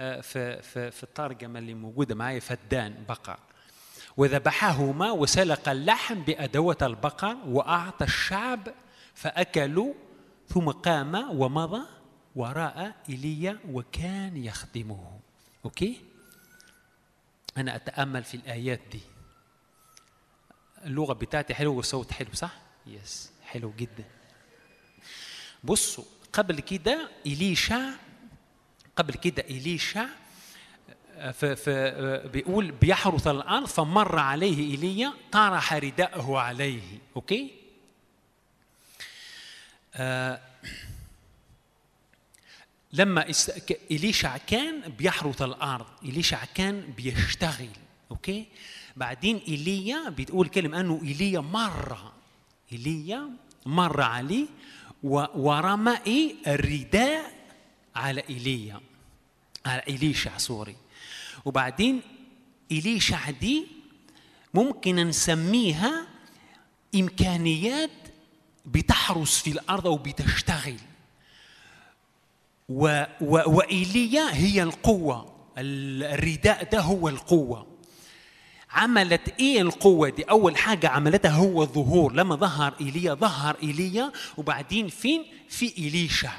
D: آه، في, في, في الترجمة اللي موجودة معي فدان بقر. وذبحهما وسلق اللحم بأدوة البقر وأعطى الشعب فأكلوا ثم قام ومضى وراء إيليا وكان يخدمه. okay؟ أنا أتأمل في الآيات دي. اللغة بتاعتي حلوة والصوت حلو صح؟ yes حلو جدا بصوا قبل كده إليشع قبل كده إليشع في في بيقول بيحرث الأرض فمر عليه إيليا طرح رداءه عليه okay؟ آه لما إليشع كان بيحرث الأرض إليشع كان بيشتغل okay بعدين إيليا بتقول كلمة أنه إيليا مر. إيليا مر عليه ورمى إيه؟ الرداء على إيليا. على إليشع sorry. وبعدين إليشع دي ممكن نسميها إمكانيات بتحرس في الأرض أو بتشتغل. و و وإيليا هي القوة. الرداء ده هو القوة. عملت إيه القوة دي؟ أول حاجة عملتها هو الظهور، لما ظهر إيليا ظهر إيليا وبعدين فين؟ في إليشع.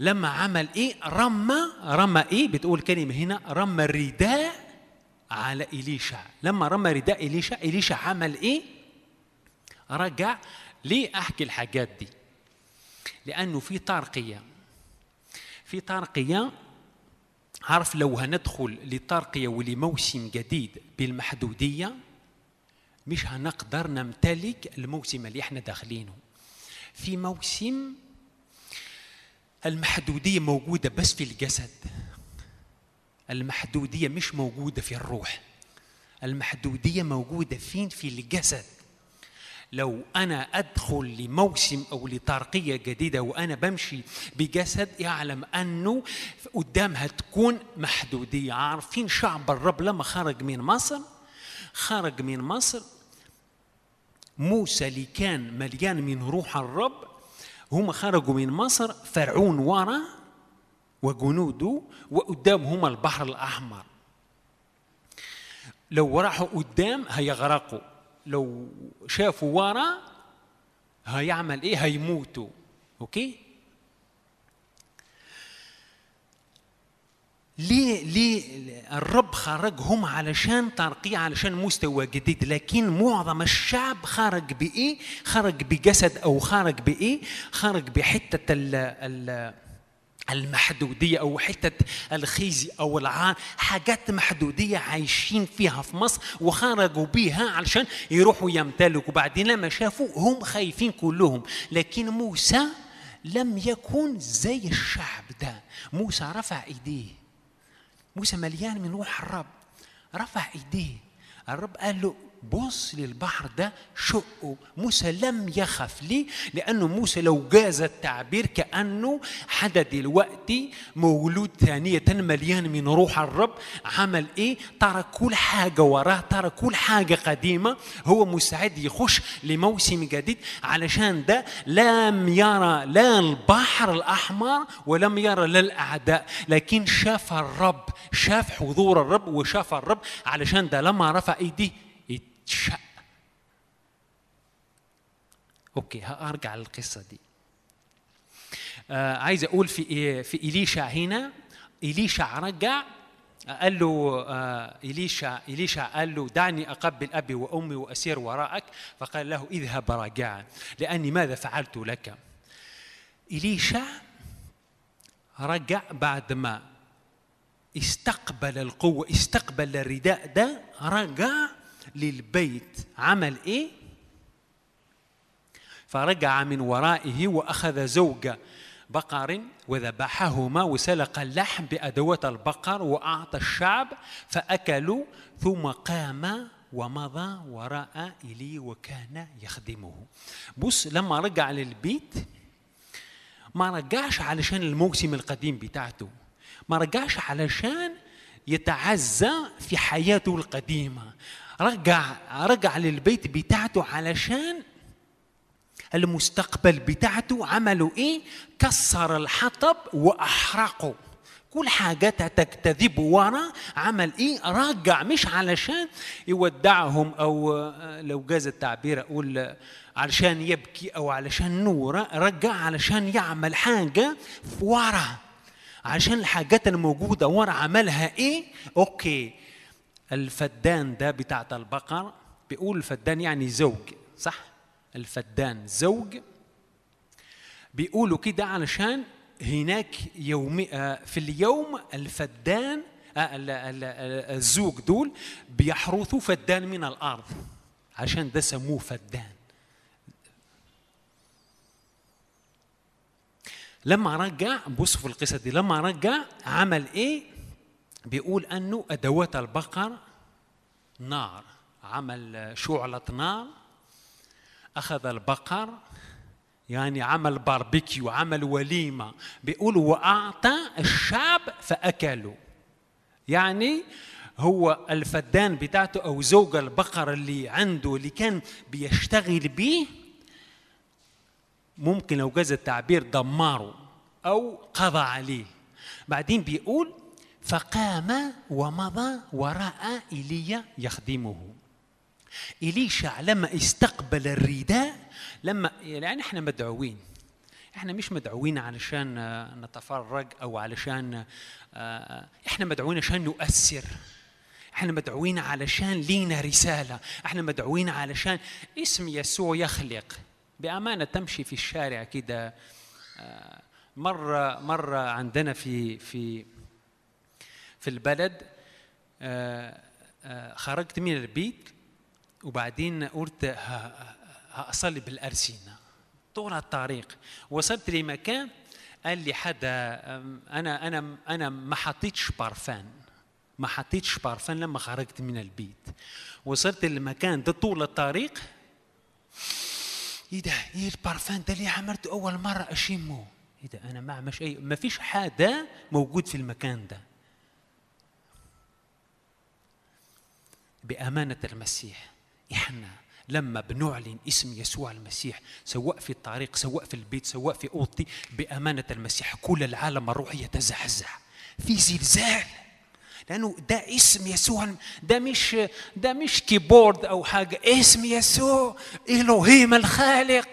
D: لما عمل إيه؟ رمى رمى إيه؟ بتقول كلمة هنا رمى الرداء على إليشع، لما رمى رداء إليشع، إليشع عمل إيه؟ رجع ليه أحكي الحاجات دي؟ لأنه في ترقية في ترقية عارف لو هندخل لترقية ولموسم جديد بالمحدودية مش هنقدر نمتلك الموسم اللي إحنا داخلينه. في موسم المحدودية موجودة بس في الجسد المحدودية مش موجودة في الروح المحدودية موجودة فين؟ في الجسد. لو أنا أدخل لموسم أو لترقية جديدة وأنا بمشي بجسد يعلم أنه قدامها تكون محدودية. عارفين شعب الرب لما خرج من مصر؟ خرج من مصر. موسى اللي كان مليان من روح الرب هم خرجوا من مصر فرعون ورا وجنوده وقدامهم البحر الأحمر. لو راحوا قدام هيغرقوا. لو شافوا ورا هيعمل إيه؟ هيموتوا. أوكي؟ ليه ليه الرب خرجهم علشان ترقية علشان مستوى جديد؟ لكن معظم الشعب خرج بإيه؟ خرج بجسد أو خرج بإيه؟ خرج بحتة ال ال المحدودية أو حتة الخزي أو العار حاجات محدودية عايشين فيها في مصر وخرجوا بيها علشان يروحوا يمتلكوا. بعدين لما شافوا هم خايفين كلهم لكن موسى لم يكن زي الشعب ده. موسى رفع إيديه. موسى مليان من روح الرب. رفع إيديه. الرب قال له بص للبحر ده شقه. موسى لم يخف. ليه؟ لأنه موسى لو جاز التعبير كأنه حدا دلوقتي مولود ثانية مليان من روح الرب. عمل إيه؟ ترك كل حاجة وراه ترك كل حاجة قديمة. هو مستعد يخش لموسم جديد. علشان ده لم يرى لا البحر الأحمر ولم يرى لا الأعداء. لكن شاف الرب شاف حضور الرب وشاف الرب. علشان ده لما رفع إيديه اتشق أوكي هارجع للقصة دي. آه عايز أقول في إيه في اليشع هنا اليشع رجع قال له آه إليشع قال له دعني أقبل أبي وأمي وأسير وراءك. فقال له اذهب راجعا لأني ماذا فعلت لك؟ إليشع رجع بعد ما استقبل القوة استقبل الرداء ده رجع للبيت. عمل إيه؟ فرجع من ورائه وأخذ زوج بقر وذبحهما وسلق اللحم بأدوات البقر وأعطى الشعب فأكلوا ثم قام ومضى وراء إلي وكان يخدمه. بص لما رجع للبيت ما رجعش علشان الموسم القديم بتاعته ما رجعش علشان يتعزى في حياته القديمة. رجع رجع للبيت بتاعته علشان المستقبل بتاعته. عملوا إيه؟ كسر الحطب وأحرقه. كل حاجات تكتذب ورا. عمل إيه؟ رجع مش علشان يودعهم أو لو جاز التعبير أقول علشان يبكي أو علشان نورة رجع علشان يعمل حاجة ورا. عشان الحاجات الموجودة ورا عملها إيه؟ أوكي. الفدان ده بتاعت البقر بيقول الفدان يعني زوج صح؟ الفدان زوج بيقولوا كده علشان هناك يوم في اليوم الفدان الزوج دول بيحرثوا فدان من الأرض عشان ده سموه فدان. لما رجع بصوا في القصة دي لما رجع عمل إيه؟ بيقول أنه أدوات البقر نار عمل شعلة نار أخذ البقر يعني عمل باربيكيو عمل وليمة بيقول وأعطى الشعب فأكلوا يعني هو الفدان بتاعته أو زوج البقر اللي عنده اللي كان بيشتغل بيه ممكن لو جاز التعبير دمره أو قضى عليه. بعدين بيقول فقام ومضى وراء إيليا يخدمه. إليشع لما استقبل الرداء لما يعني إحنا مدعوين. إحنا مش مدعوين علشان نتفرج أو علشان إحنا مدعوين عشان نؤثر. إحنا مدعوين علشان لينا رسالة. إحنا مدعوين علشان اسم يسوع يخلق. بأمانة تمشي في الشارع كده مرة مرة عندنا في في في البلد خرجت من البيت وبعدين قلت هأصلي بالأرسنة. طول الطريق. وصلت لمكان قال لي حدا أنا أنا أنا ما حطيتش بارفان. ما حطيتش بارفان لما خرجت من البيت. وصلت للمكان ده طول الطريق. إيه ده؟ إيه البارفان ده اللي عملته أول مرة أشمه؟ إيه ده؟ أنا ما مش أي ما فيش حدا موجود في المكان ده. بأمانة المسيح. إحنا لما بنعلن اسم يسوع المسيح سواء في الطريق سواء في البيت سواء في أوضتي بأمانة المسيح كل العالم الروحي يتزعزع في زلزال. لأنه ده اسم يسوع ده مش ده مش كيبورد أو حاجة. اسم يسوع الوهيم الخالق.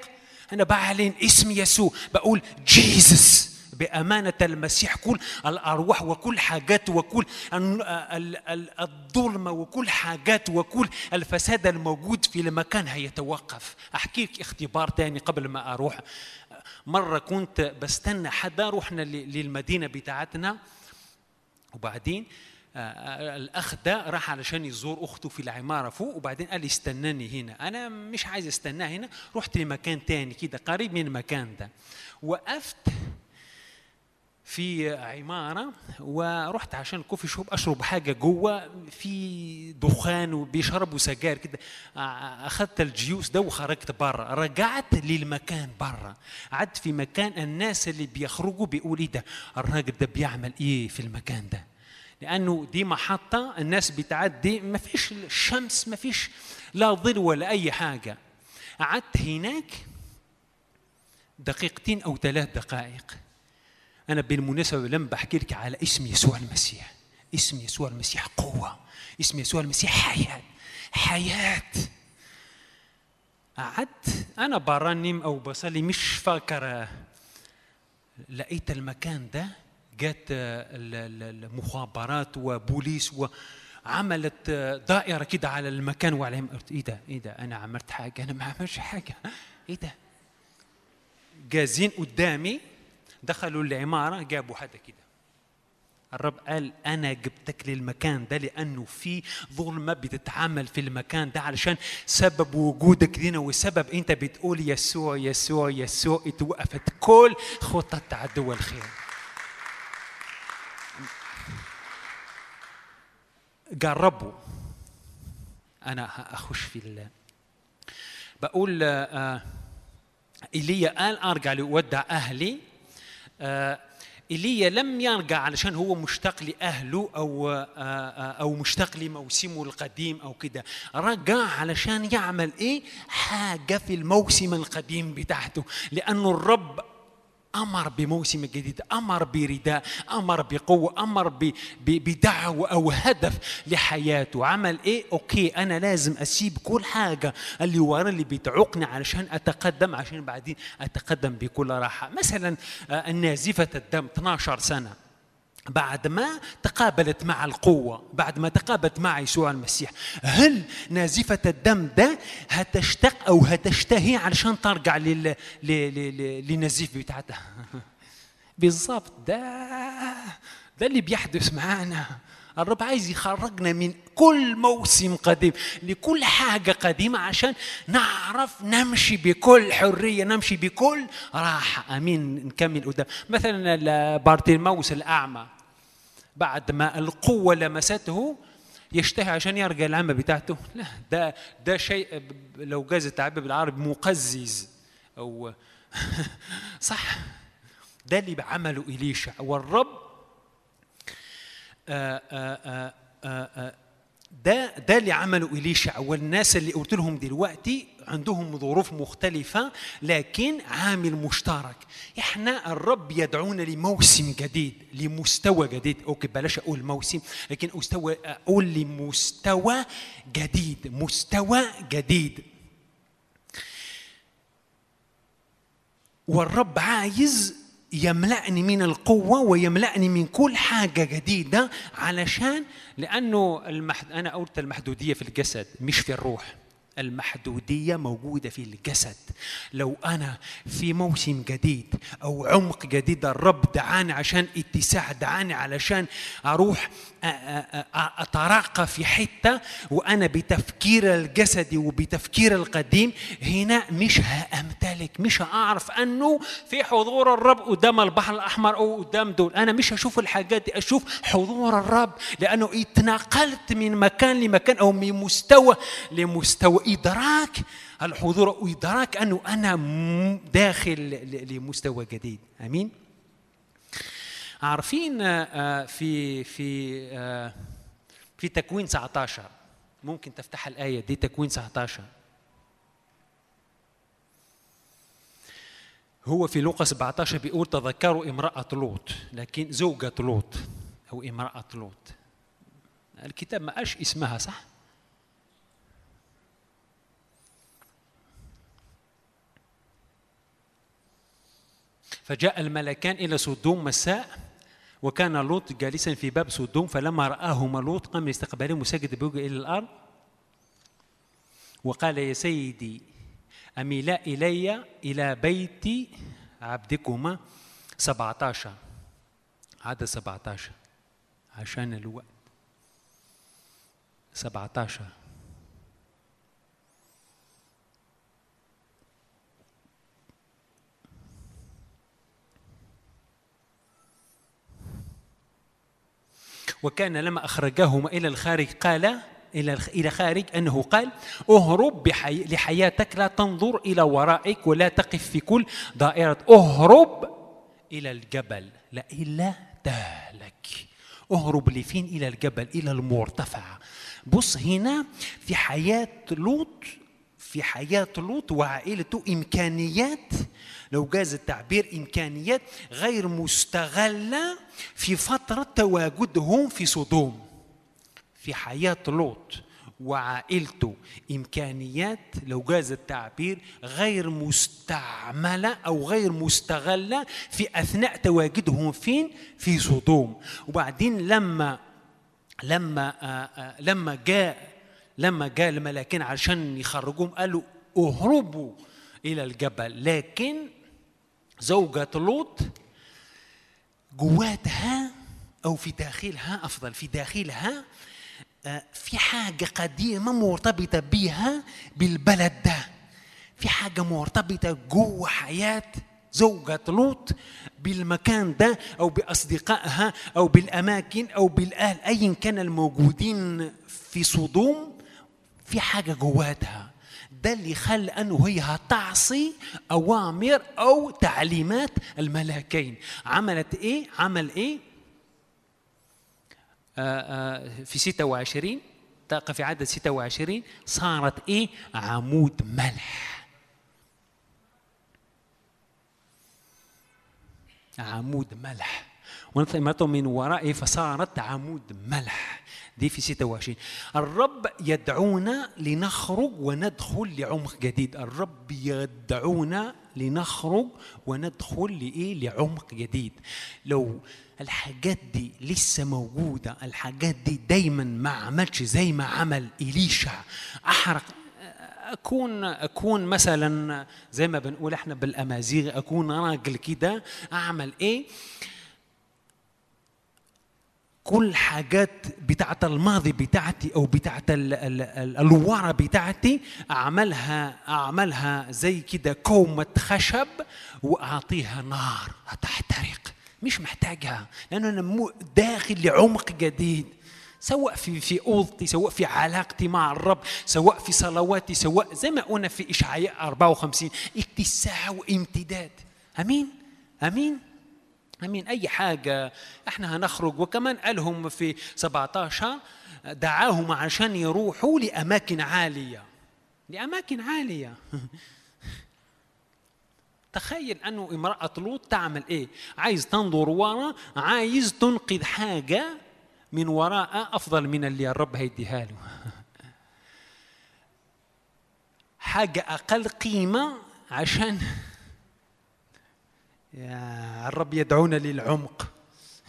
D: أنا بعلن اسم يسوع. بقول جيسس بأمانة المسيح كل الأرواح وكل حاجات وكل الظلمة وكل حاجات وكل الفساد الموجود في المكان هيتوقف. أحكي لك اختبار تاني قبل ما أروح. مرة كنت بستنى حدا رحنا للمدينة بتاعتنا. وبعدين آه، آه، الأخ ده راح علشان يزور أخته في العمارة فوق وبعدين قال لي استناني هنا. أنا مش عايز استناه هنا رحت لمكان تاني كده قريب من المكان ده. وقفت في عمارة ورحت عشان كوفي شوب أشرب حاجة جوه في دخان وبيشربوا سجاير كده. أخذت الجيوس ده وخرجت برا. رجعت للمكان برا. قعدت في مكان الناس اللي بيخرجوا بيقول إيه ده؟ الراجل ده بيعمل إيه في المكان ده؟ لأنه دي محطة الناس بتعدي ما فيش الشمس ما فيش لا ظل ولا أي حاجة. قعدت هناك دقيقتين أو ثلاث دقائق. أنا بالمناسبة لم بحكي لك على اسم يسوع المسيح. اسم يسوع المسيح قوة. اسم يسوع المسيح حياة. حياة. قعدت. أنا برنم أو بصلي مش فاكر. لقيت المكان ده. ال- المخابرات وبوليس وعملت دائرة كده على المكان وعليهم. قلت إيه ده؟ إيه ده؟ أنا عملت حاجة. أنا ما عملتش حاجة. إيه ده؟ جازين قدامي. دخلوا العمارة جابوا حدا كده. الرب قال أنا جبتك للمكان ده لأنه في ظلمة بتتعامل في المكان ده علشان سبب وجودك هنا وسبب أنت بتقول يسوع يسوع يسوع اتوقفت كل خطط عدو الخير. جربوا. أنا هأخش في ال بقول آه إيليا قال أرجع لأودع أهلي. آه، ايليا لم يرجع علشان هو مشتاق لأهله أو آه، آه، أو مشتاق لموسمه القديم أو كده. رجع علشان يعمل إيه؟ حاجة في الموسم القديم بتاعته. لأنه الرب أمر بموسم جديد أمر برداء أمر بقوة أمر ب- ب- بدعوة أو هدف لحياته. عمل إيه؟ أوكي أنا لازم أسيب كل حاجة اللي ورا اللي بتعوقني علشان أتقدم عشان بعدين أتقدم بكل راحة. مثلا آه، النازفة الدم 12 سنة. بعد ما تقابلت مع القوة بعد ما تقابلت مع يسوع المسيح. هل نازفة الدم ده هتشتاق أو هتشتهي علشان ترجع لل... للنزيف بتاعتها؟ بالضبط ده ده اللي بيحدث معانا. الرب عايز يخرجنا من كل موسم قديم لكل حاجة قديمة عشان نعرف نمشي بكل حرية نمشي بكل راحة. أمين. نكمل قدام. مثلا بارتيماوس الأعمى بعد ما القوة لمسته يشتهي عشان يرجع العمى بتاعته. لا ده ده شيء لو جاز التعبير بالعربي مقزز. أو صح. ده اللي عمله إليشع والرب آه، آه، آه، ده ده اللي عمله إليشع والناس اللي قلت لهم دلوقتي عندهم ظروف مختلفة لكن عامل مشترك. إحنا الرب يدعونا لموسم جديد لمستوى جديد. أوكي بلاش أقول موسم لكن أستوى أقول لمستوى جديد مستوى جديد. والرب عايز يملأني من القوة ويملأني من كل حاجة جديدة علشان لأنه المحد... أنا قلت المحدودية في الجسد مش في الروح. المحدودية موجودة في الجسد. لو أنا في موسم جديد أو عمق جديد الرب دعاني عشان اتساع دعاني علشان أروح أتراقى في حتة وأنا بتفكير الجسدي وبتفكير القديم هنا مش هأمتلك مش هأعرف أنه في حضور الرب قدام البحر الأحمر أو قدام دول. أنا مش هشوف الحاجات دي أشوف حضور الرب لأنه اتنقلت من مكان لمكان أو من مستوى لمستوى. إدراك الحضور وإدراك أنه أنا داخل لمستوى جديد. أمين؟ عارفين آه، آه، في في آه، في تكوين 19 ممكن تفتح الآية دي تكوين 19 هو في لوقا 17 بيقول تذكروا امرأة لوط لكن زوجة لوط أو امرأة لوط. الكتاب ما قالش اسمها صح؟ فجاء الملكان إلى سدوم مساء وكان لوط جالسا في باب سدوم فلما رآهما لوط قام لاستقبالهم وسجد بوجهه إلى الأرض وقال يا سيدي أميلا إلي إلى بيتي عبدكما 17 عدد 17 عشان الوقت. 17 وكان لما أخرجهما إلى الخارج قال إلى إلى خارج أنه قال أهرب بحي... لحياتك لا تنظر إلى ورائك ولا تقف في كل دائرة. أهرب إلى الجبل لا إلا تهلك. أهرب لفين؟ إلى الجبل إلى المرتفع. بص هنا في حياة لوط في حياة لوط وعائلته إمكانيات لو جاز التعبير إمكانيات غير مستغلة في فترة تواجدهم في صدوم. في حياة لوط وعائلته إمكانيات لو جاز التعبير غير مستعملة أو غير مستغلة في أثناء تواجدهم فين؟ في صدوم. وبعدين لما لما آآ آآ لما جاء لما جاء الملاكين عشان يخرجوهم قالوا اهربوا إلى الجبل. لكن زوجة لوط جواتها أو في داخلها أفضل في داخلها في حاجة قديمة مرتبطة بها بالبلد ده. في حاجة مرتبطة جوه حياة زوجة لوط بالمكان ده أو بأصدقائها أو بالأماكن أو بالأهل أيا كان الموجودين في صدوم في حاجة جواتها. ده اللي خلى أنه هي هتعصي أوامر أو تعليمات الملاكين عملت إيه؟ عمل إيه؟ في 26 طاقة في عدد 26 صارت إيه؟ عمود ملح عمود ملح ونطمته من ورائه فصارت عمود ملح دي في 26 الرب يدعونا لنخرج وندخل لعمق جديد. الرب يدعونا لنخرج وندخل لإيه؟ لعمق جديد. لو الحاجات دي لسه موجودة الحاجات دي دايما ما عملش زي ما عمل إليشع أحرق أكون أكون مثلا زي ما بنقول إحنا بالأمازيغ أكون راجل كده أعمل إيه؟ كل حاجات بتاعت الماضي بتاعتي أو بتاعت الورا بتاعتي أعملها أعملها زي كده كومة خشب وأعطيها نار هتحترق مش محتاجها لأن أنا داخل لعمق جديد. سواء في في أوضتي سواء في علاقتي مع الرب سواء في صلواتي سواء زي ما قلنا في إشعياء 54 اتساع وامتداد. آمين؟ آمين؟ أمين أي حاجة إحنا هنخرج. وكمان قالهم في 17 دعاهم عشان يروحوا لأماكن عالية. لأماكن عالية. تخيل أنه امرأة لوط تعمل إيه؟ عايز تنظر ورا عايز تنقذ حاجة من وراء أفضل من اللي الرب هيديها له. حاجة أقل قيمة عشان يا الرب يدعونا للعمق.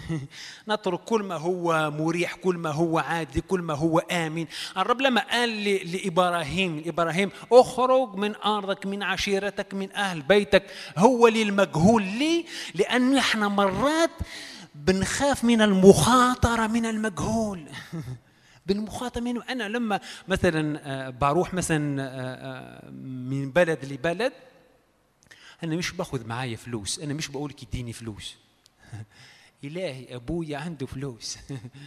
D: نترك كل ما هو مريح كل ما هو عادي كل ما هو آمن الرب لما قال لإبراهيم لإبراهيم أخرج من أرضك من عشيرتك من أهل بيتك. هو للمجهول. ليه؟ لأن إحنا مرات بنخاف من المخاطرة من المجهول. بالمخاطرة منه. أنا لما مثلا بروح مثلا من بلد لبلد أنا مش باخذ معايا فلوس أنا مش بقول لك اديني فلوس. إلهي أبويا عنده فلوس.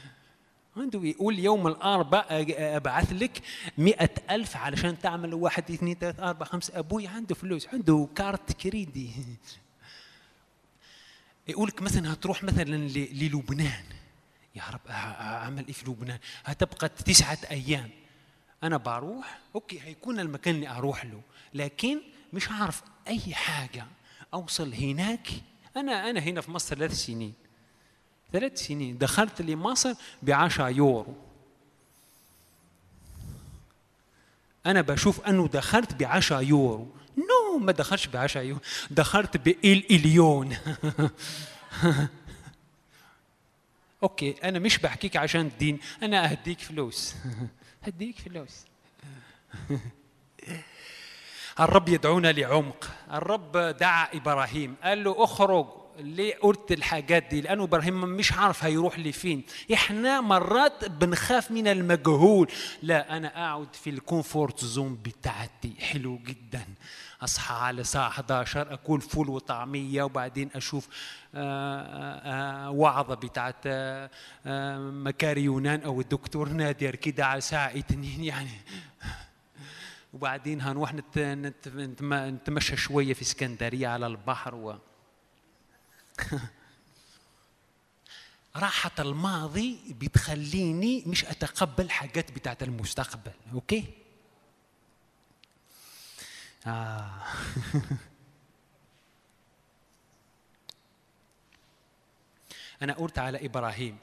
D: عنده يقول يوم الاربعاء أبعث لك مئة ألف علشان تعمل واحد اثنين ثلاثة أربعة خمسة. أبوي عنده فلوس عنده كارت كريدي. يقول لك مثلا هتروح مثلا للبنان. يا رب أعمل إيه في لبنان؟ هتبقى تسعة أيام. أنا بروح أوكي هيكون المكان اللي أروح له لكن مش عارف أي حاجة. أوصل هناك. أنا أنا هنا في مصر ثلاث سنين. ثلاث سنين. دخلت لمصر ب 10 يورو. أنا بشوف أنه دخلت ب 10 يورو. no ما دخلش ب 10 يورو. دخلت بالإليون okay أنا مش بحكيك عشان الدين. أنا أهديك فلوس. هديك فلوس. الرب يدعونا لعمق. الرب دعا إبراهيم. قال له اخرج. ليه قلت الحاجات دي؟ لأنه إبراهيم مش عارف هيروح لفين. إحنا مرات بنخاف من المجهول. لا أنا أقعد في ال comfort zone بتاعتي. حلو جدا. أصحى على الساعة 11 اكل فول وطعمية وبعدين أشوف آه، آه، آه، وعظة بتاعت مكاري يونان أو الدكتور نادر كده على الساعة 2 يعني. وبعدين هنروح نت... نت... نتم- نتمشى شوية في اسكندرية على البحر و... راحة الماضي بتخليني مش أتقبل حاجات بتاعت المستقبل أوكي؟ آه. أنا قلت على إبراهيم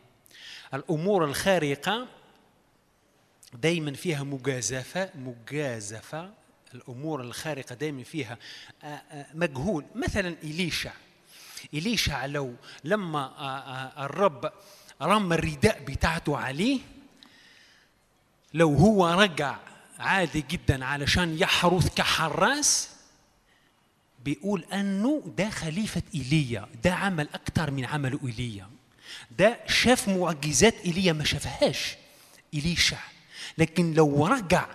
D: الأمور الخارقة دايما فيها مجازفة مجازفة الأمور الخارقة دايما فيها آه، آه، مجهول. مثلا إليشع. إليشع لو لما آه، الرب رمى الرداء بتاعته عليه لو هو رجع عادي جدا علشان يحرث كحراس بيقول أنه ده خليفة إيليا. ده عمل أكتر من عمله إيليا. ده شاف معجزات إيليا ما شافهاش. إليشع. لكن لو رجع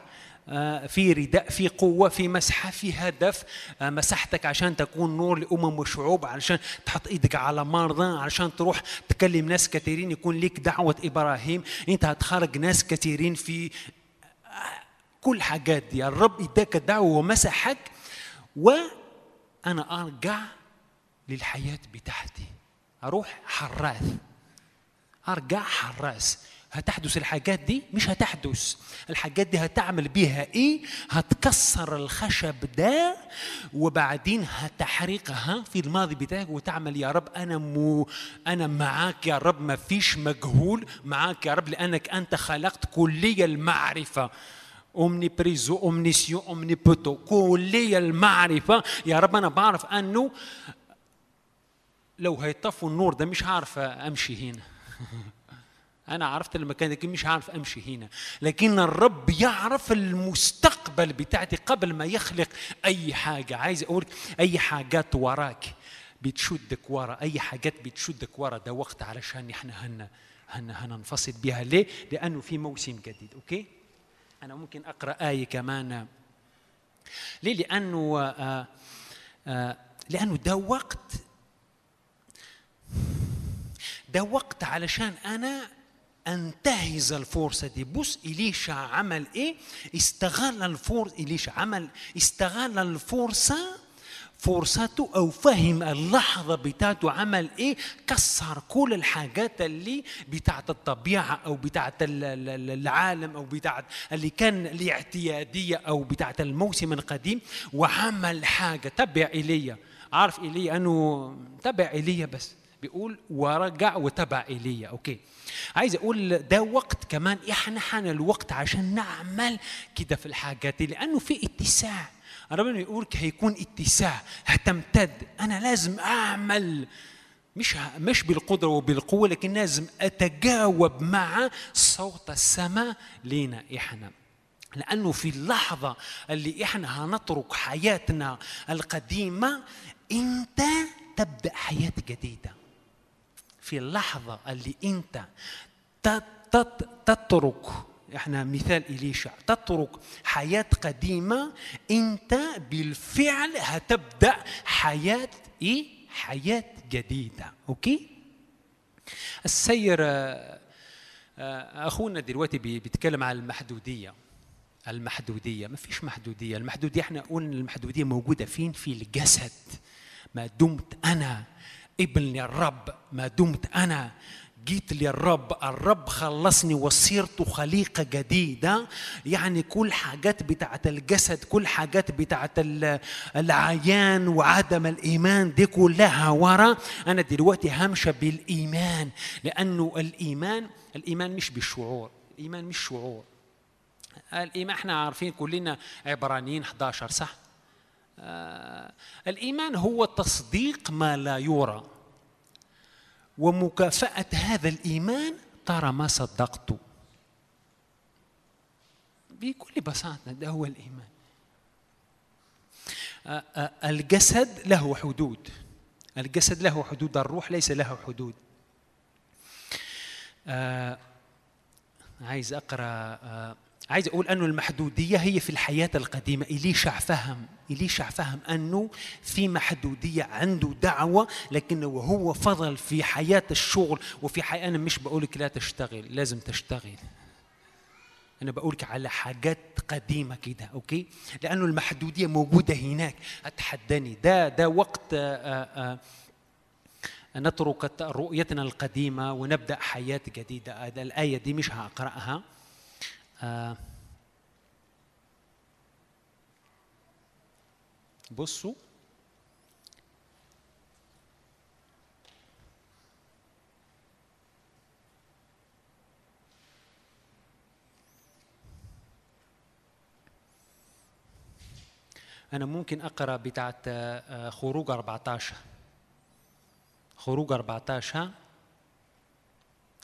D: آه، في رداء في قوة في مسحة في هدف آه، مسحتك عشان تكون نور لأمم وشعوب علشان تحط إيدك على مرضى علشان تروح تكلم ناس كثيرين يكون لك دعوة إبراهيم. أنت هتخرج ناس كثيرين في كل حاجات دي. الرب إداك الدعوة ومسحك وأنا أرجع للحياة بتاعتي. أروح حراث. أرجع حراس هتحدث الحاجات دي؟ مش هتحدث. الحاجات دي هتعمل بيها إيه؟ هتكسر الخشب ده وبعدين هتحرقها في الماضي بتاعك وتعمل يا رب أنا مو أنا معاك يا رب ما فيش مجهول معاك يا رب لأنك أنت خلقت كلية المعرفة. omniprésent omniscient omnipotent كلية المعرفة. يا رب أنا بعرف أنه لو هيطفوا النور ده مش عارف أمشي هنا. أنا عرفت المكان لكن مش عارف أمشي هنا. لكن الرب يعرف المستقبل بتاعتي قبل ما يخلق أي حاجة. عايز أقول أي حاجات وراك بتشدك ورا أي حاجات بتشدك ورا. ده وقت علشان إحنا هن هن هننفصل بها ليه؟ لأنه في موسم جديد أوكي؟ أنا ممكن أقرأ آية كمان. ليه؟ لأنه آه آه لأنه ده وقت ده وقت علشان أنا انتهز الفرصة دي. بص إليشا عمل إيه؟ استغل الفرصة إليشا عمل استغل الفرصة فرصته أو فهم اللحظة بتاعته عمل إيه؟ كسر كل الحاجات اللي بتاعت الطبيعة أو بتاعت العالم أو بتاعت اللي كان الاعتيادية أو بتاعت الموسم القديم وعمل حاجة. تبع إيليا عارف إيليا أنه تبع إيليا بس. بيقول ورجع وتبع إيليا. أوكي. عايز أقول ده وقت كمان إحنا حان الوقت عشان نعمل كده في الحاجات دي لأنه في اتساع. ربنا يقول هيكون اتساع هتمتد. أنا لازم أعمل مش مش بالقدرة وبالقوة لكن لازم أتجاوب مع صوت السماء لينا إحنا. لأنه في اللحظة اللي إحنا هنترك حياتنا القديمة أنت تبدأ حياة جديدة. في اللحظة اللي أنت تترك إحنا مثال إليشع تترك حياة قديمة أنت بالفعل هتبدأ حياة إيه؟ حياة جديدة أوكي؟ السير أخونا دلوقتي بيتكلم عن المحدودية المحدودية ما فيش محدودية المحدودية إحنا قلنا المحدودية موجودة فين في الجسد ما دمت أنا ابن للرب ما دمت أنا. جيت للرب الرب خلصني وصرت خليقة جديدة. يعني كل حاجات بتاعت الجسد كل حاجات بتاعت العيان وعدم الإيمان دي كلها ورا. أنا دلوقتي همشى بالإيمان لأنه الإيمان الإيمان مش بالشعور الإيمان مش شعور. الإيمان إحنا عارفين كلنا عبرانيين 11 صح؟ آه الإيمان هو تصديق ما لا يرى. ومكافأة هذا الإيمان ترى ما صدقته بكل بساطة ده هو الإيمان. آه، آه، الجسد له حدود. الجسد له حدود الروح ليس له حدود. عايز آه، عايز أقول انه المحدودية هي في الحياة القديمة. اليشع فهم اليشع فهم أنه في محدودية عنده دعوة لكنه وهو فضل في حياة الشغل وفي حياه أنا مش بقول لك لا تشتغل لازم تشتغل. أنا بقول لك على حاجات قديمة كده أوكي؟ لأنه المحدودية موجودة هناك. أتحداني. ده ده وقت آه، آه، آه، نترك رؤيتنا القديمة ونبدأ حياة جديدة. الآية دي مش هقرأها. آه، بصوا. أنا ممكن أقرأ بتاعت آه، خروج 14 خروج 14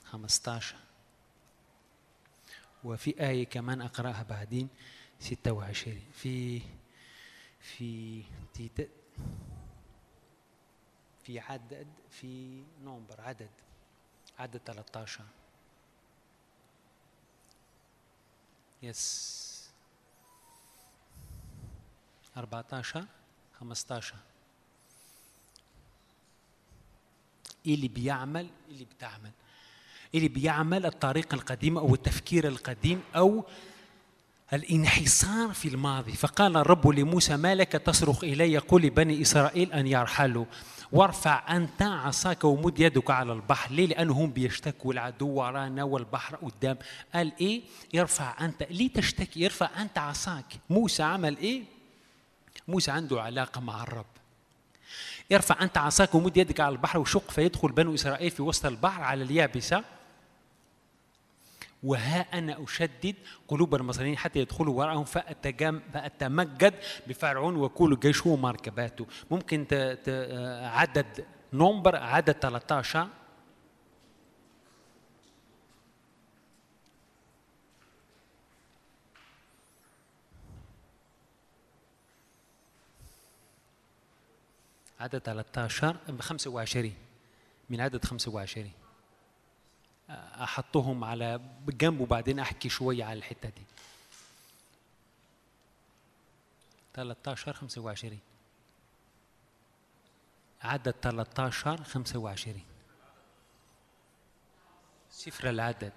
D: 15 وفي آية كمان أقرأها بعدين 26 في في تيت في عدد في نومبر عدد عدد 13 يس. 14 15 اللي بيعمل؟ اللي بتعمل؟ اللي بيعمل الطريقة القديمة أو التفكير القديم أو الانحصار في الماضي. فقال الرب لموسى ما لك تصرخ إلي؟ قل لبني إسرائيل أن يرحلوا. وارفع أنت عصاك ومد يدك على البحر. ليه؟ لأنهم بيشتكوا العدو ورانا والبحر قدام. قال إيه؟ يرفع أنت. ليه تشتكي؟ يرفع أنت عصاك. موسى عمل إيه؟ موسى عنده علاقة مع الرب. ارفع أنت عصاك ومد يدك على البحر وشق فيدخل بنو إسرائيل في وسط البحر على اليابسة. وها أنا أشدد قلوب المصريين حتى يدخلوا وراءهم فأتجم فأتمجد بفرعون وكل جيشه ومركباته. ممكن. عدد نمبر عدد 13 عدد 13 ب 25 من عدد 25 أحطهم على جنب وبعدين أحكي شوية على الحتة دي. 13 25 عدد 13 25 سفر العدد.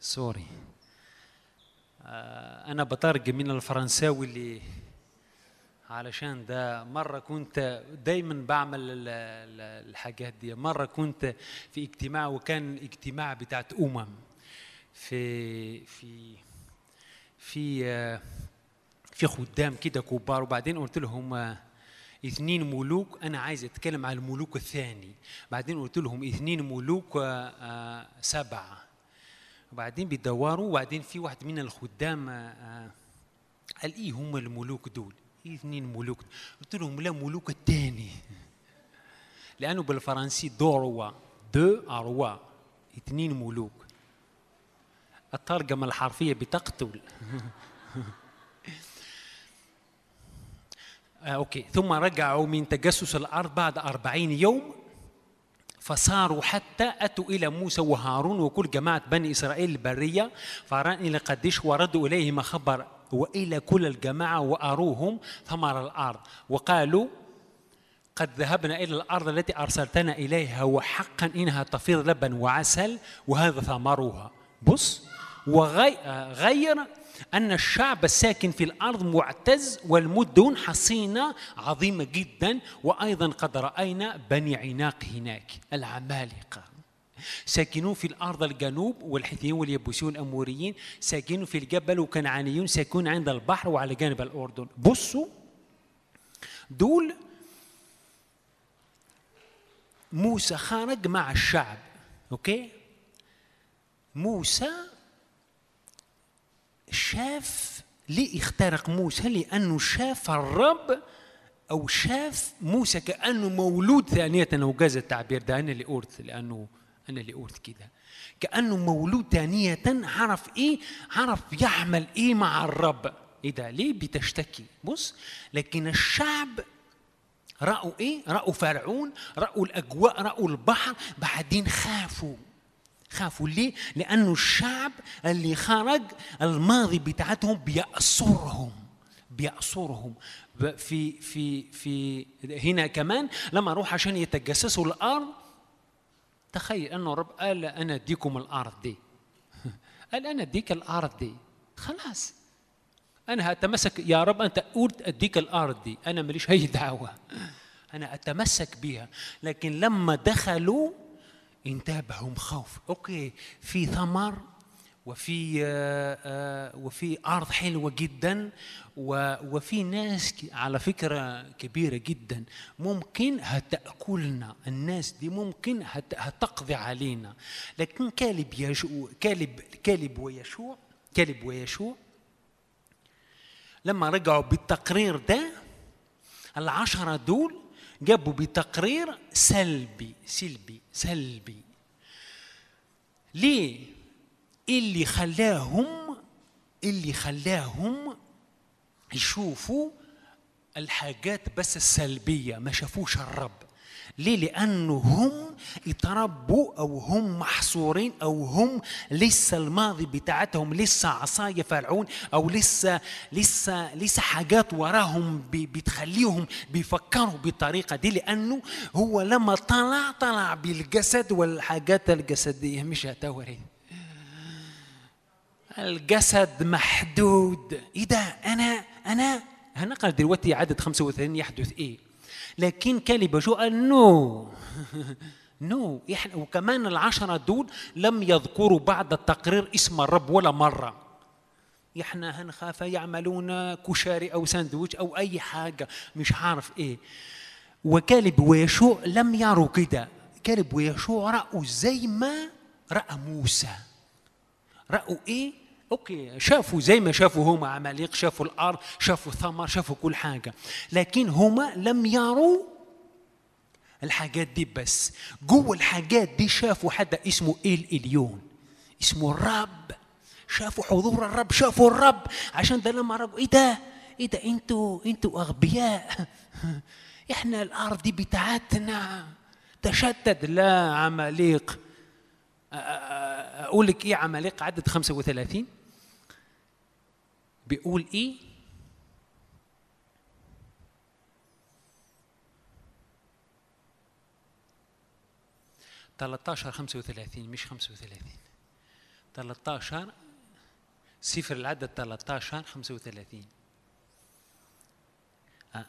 D: سوري آه، أنا بترجم من الفرنساوي اللي علشان ده. مرة كنت دايما بعمل ال- ال- الحاجات دي. مرة كنت في اجتماع وكان اجتماع بتاعت أمم. في في في في خدام كده كبار. وبعدين قلت لهم اثنين ملوك أنا عايز أتكلم عن الملوك الثاني. بعدين قلت لهم اثنين ملوك آه، آه، سبعة. وبعدين بيدوروا وبعدين في واحد من الخدام آه، قال إيه هم الملوك دول؟ إثنين ملوك؟ قلت لهم لا ملوك الثاني. لأنه بالفرنسي deux rois. deux rois. إثنين ملوك. الترجمة الحرفية بتقتل. آه، أوكي. ثم رجعوا من تجسس الأرض بعد أربعين يوم. فصاروا حتى أتوا إلى موسى وهارون وكل جماعة بني إسرائيل البرية. فران إلى قديش وردوا إليهما خبر وإلى كل الجماعة وأروهم ثمر الأرض. وقالوا قد ذهبنا إلى الأرض التي أرسلتنا إليها وحقا إنها تفيض لبن وعسل وهذا ثمرها. بص وغير أن الشعب الساكن في الأرض معتز والمدن حصينة عظيمة جدا. وأيضا قد رأينا بني عناق هناك العمالقة. ساكنون في الأرض الجنوب والحثيين واليبوسيون الأموريين ساكنون في الجبل وكنعانيون ساكنون عند البحر وعلى جانب الأردن. بصوا دول موسى خرج مع الشعب okay؟ موسى شاف ليه اخترق موسى؟ لأنه شاف الرب أو شاف موسى كأنه مولود ثانية لو جاز التعبير ده أنا اللي قلت لأنه أنا اللي قلت كده. كأنه مولود ثانية عرف إيه؟ عرف يعمل إيه مع الرب. إيه ده؟ ليه بتشتكي؟ بص لكن الشعب رأوا إيه؟ رأوا فرعون رأوا الأجواء رأوا البحر بعدين خافوا. خافوا ليه؟ لأنه الشعب اللي خرج الماضي بتاعتهم بيأسرهم بيأسرهم في في في هنا كمان لما أروح عشان يتجسسوا الأرض تخيل أنه الرب قال أنا أديكم الأرض دي. قال أنا أديك الأرض دي. خلاص. أنا هتمسك يا رب أنت قلت أديك الأرض دي. أنا ماليش أي دعوة. أنا أتمسك بيها. لكن لما دخلوا انتابهم خوف أوكي في ثمر وفي آه، آه، وفي أرض حلوة جدا وفي ناس على فكرة كبيرة جدا. ممكن هتأكلنا. الناس دي ممكن هت- هتقضي علينا. لكن كالب يشوع كالب كالب ويشوع كالب ويشوع لما رجعوا بالتقرير ده العشرة دول جابوا بتقرير سلبي سلبي سلبي. ليه؟ اللي خلاهم اللي خلاهم يشوفوا الحاجات بس السلبية ما شافوش الرب. ليه؟ لأنه هم اتربوا أو هم محصورين أو هم لسه الماضي بتاعتهم لسه عصاية فرعون أو لسه لسه لسه حاجات وراهم بتخليهم بيفكروا بالطريقة دي. لأنه هو لما طلع طلع بالجسد والحاجات الجسدية. مش هتوري. الجسد محدود. إيه ده أنا أنا هنقرا دلوقتي عدد 35 يحدث إيه؟ لكن كلمة جو قال نو. No. إحنا وكمان العشرة دول لم يذكروا بعد التقرير اسم الرب ولا مرة. إحنا هنخاف يعملون كشري أو ساندويتش أو أي حاجة. مش عارف إيه. وكالب ويشوع لم يروا كده. كالب ويشوع رأوا زي ما رأى موسى. رأوا إيه؟ okay شافوا زي ما شافوا هما عماليق شافوا الأرض شافوا ثمر شافوا كل حاجة. لكن هما لم يروا الحاجات دي بس. جوه الحاجات دي شافوا حدا اسمه إيل إليون. اسمه الرب. شافوا حضور الرب شافوا الرب. عشان ده لما رجعوا إيه ده؟ إيه ده؟ أنتوا أنتوا أغبياء. إحنا الأرض دي بتاعتنا. تشتت. لا عماليق. أقول لك إيه عماليق عدد 35 بيقول إيه؟ خمسة وثلاثين مش خمسة وثلاثين. تلتاشر صفر العدد تلتاشر خمسة وثلاثين. آه.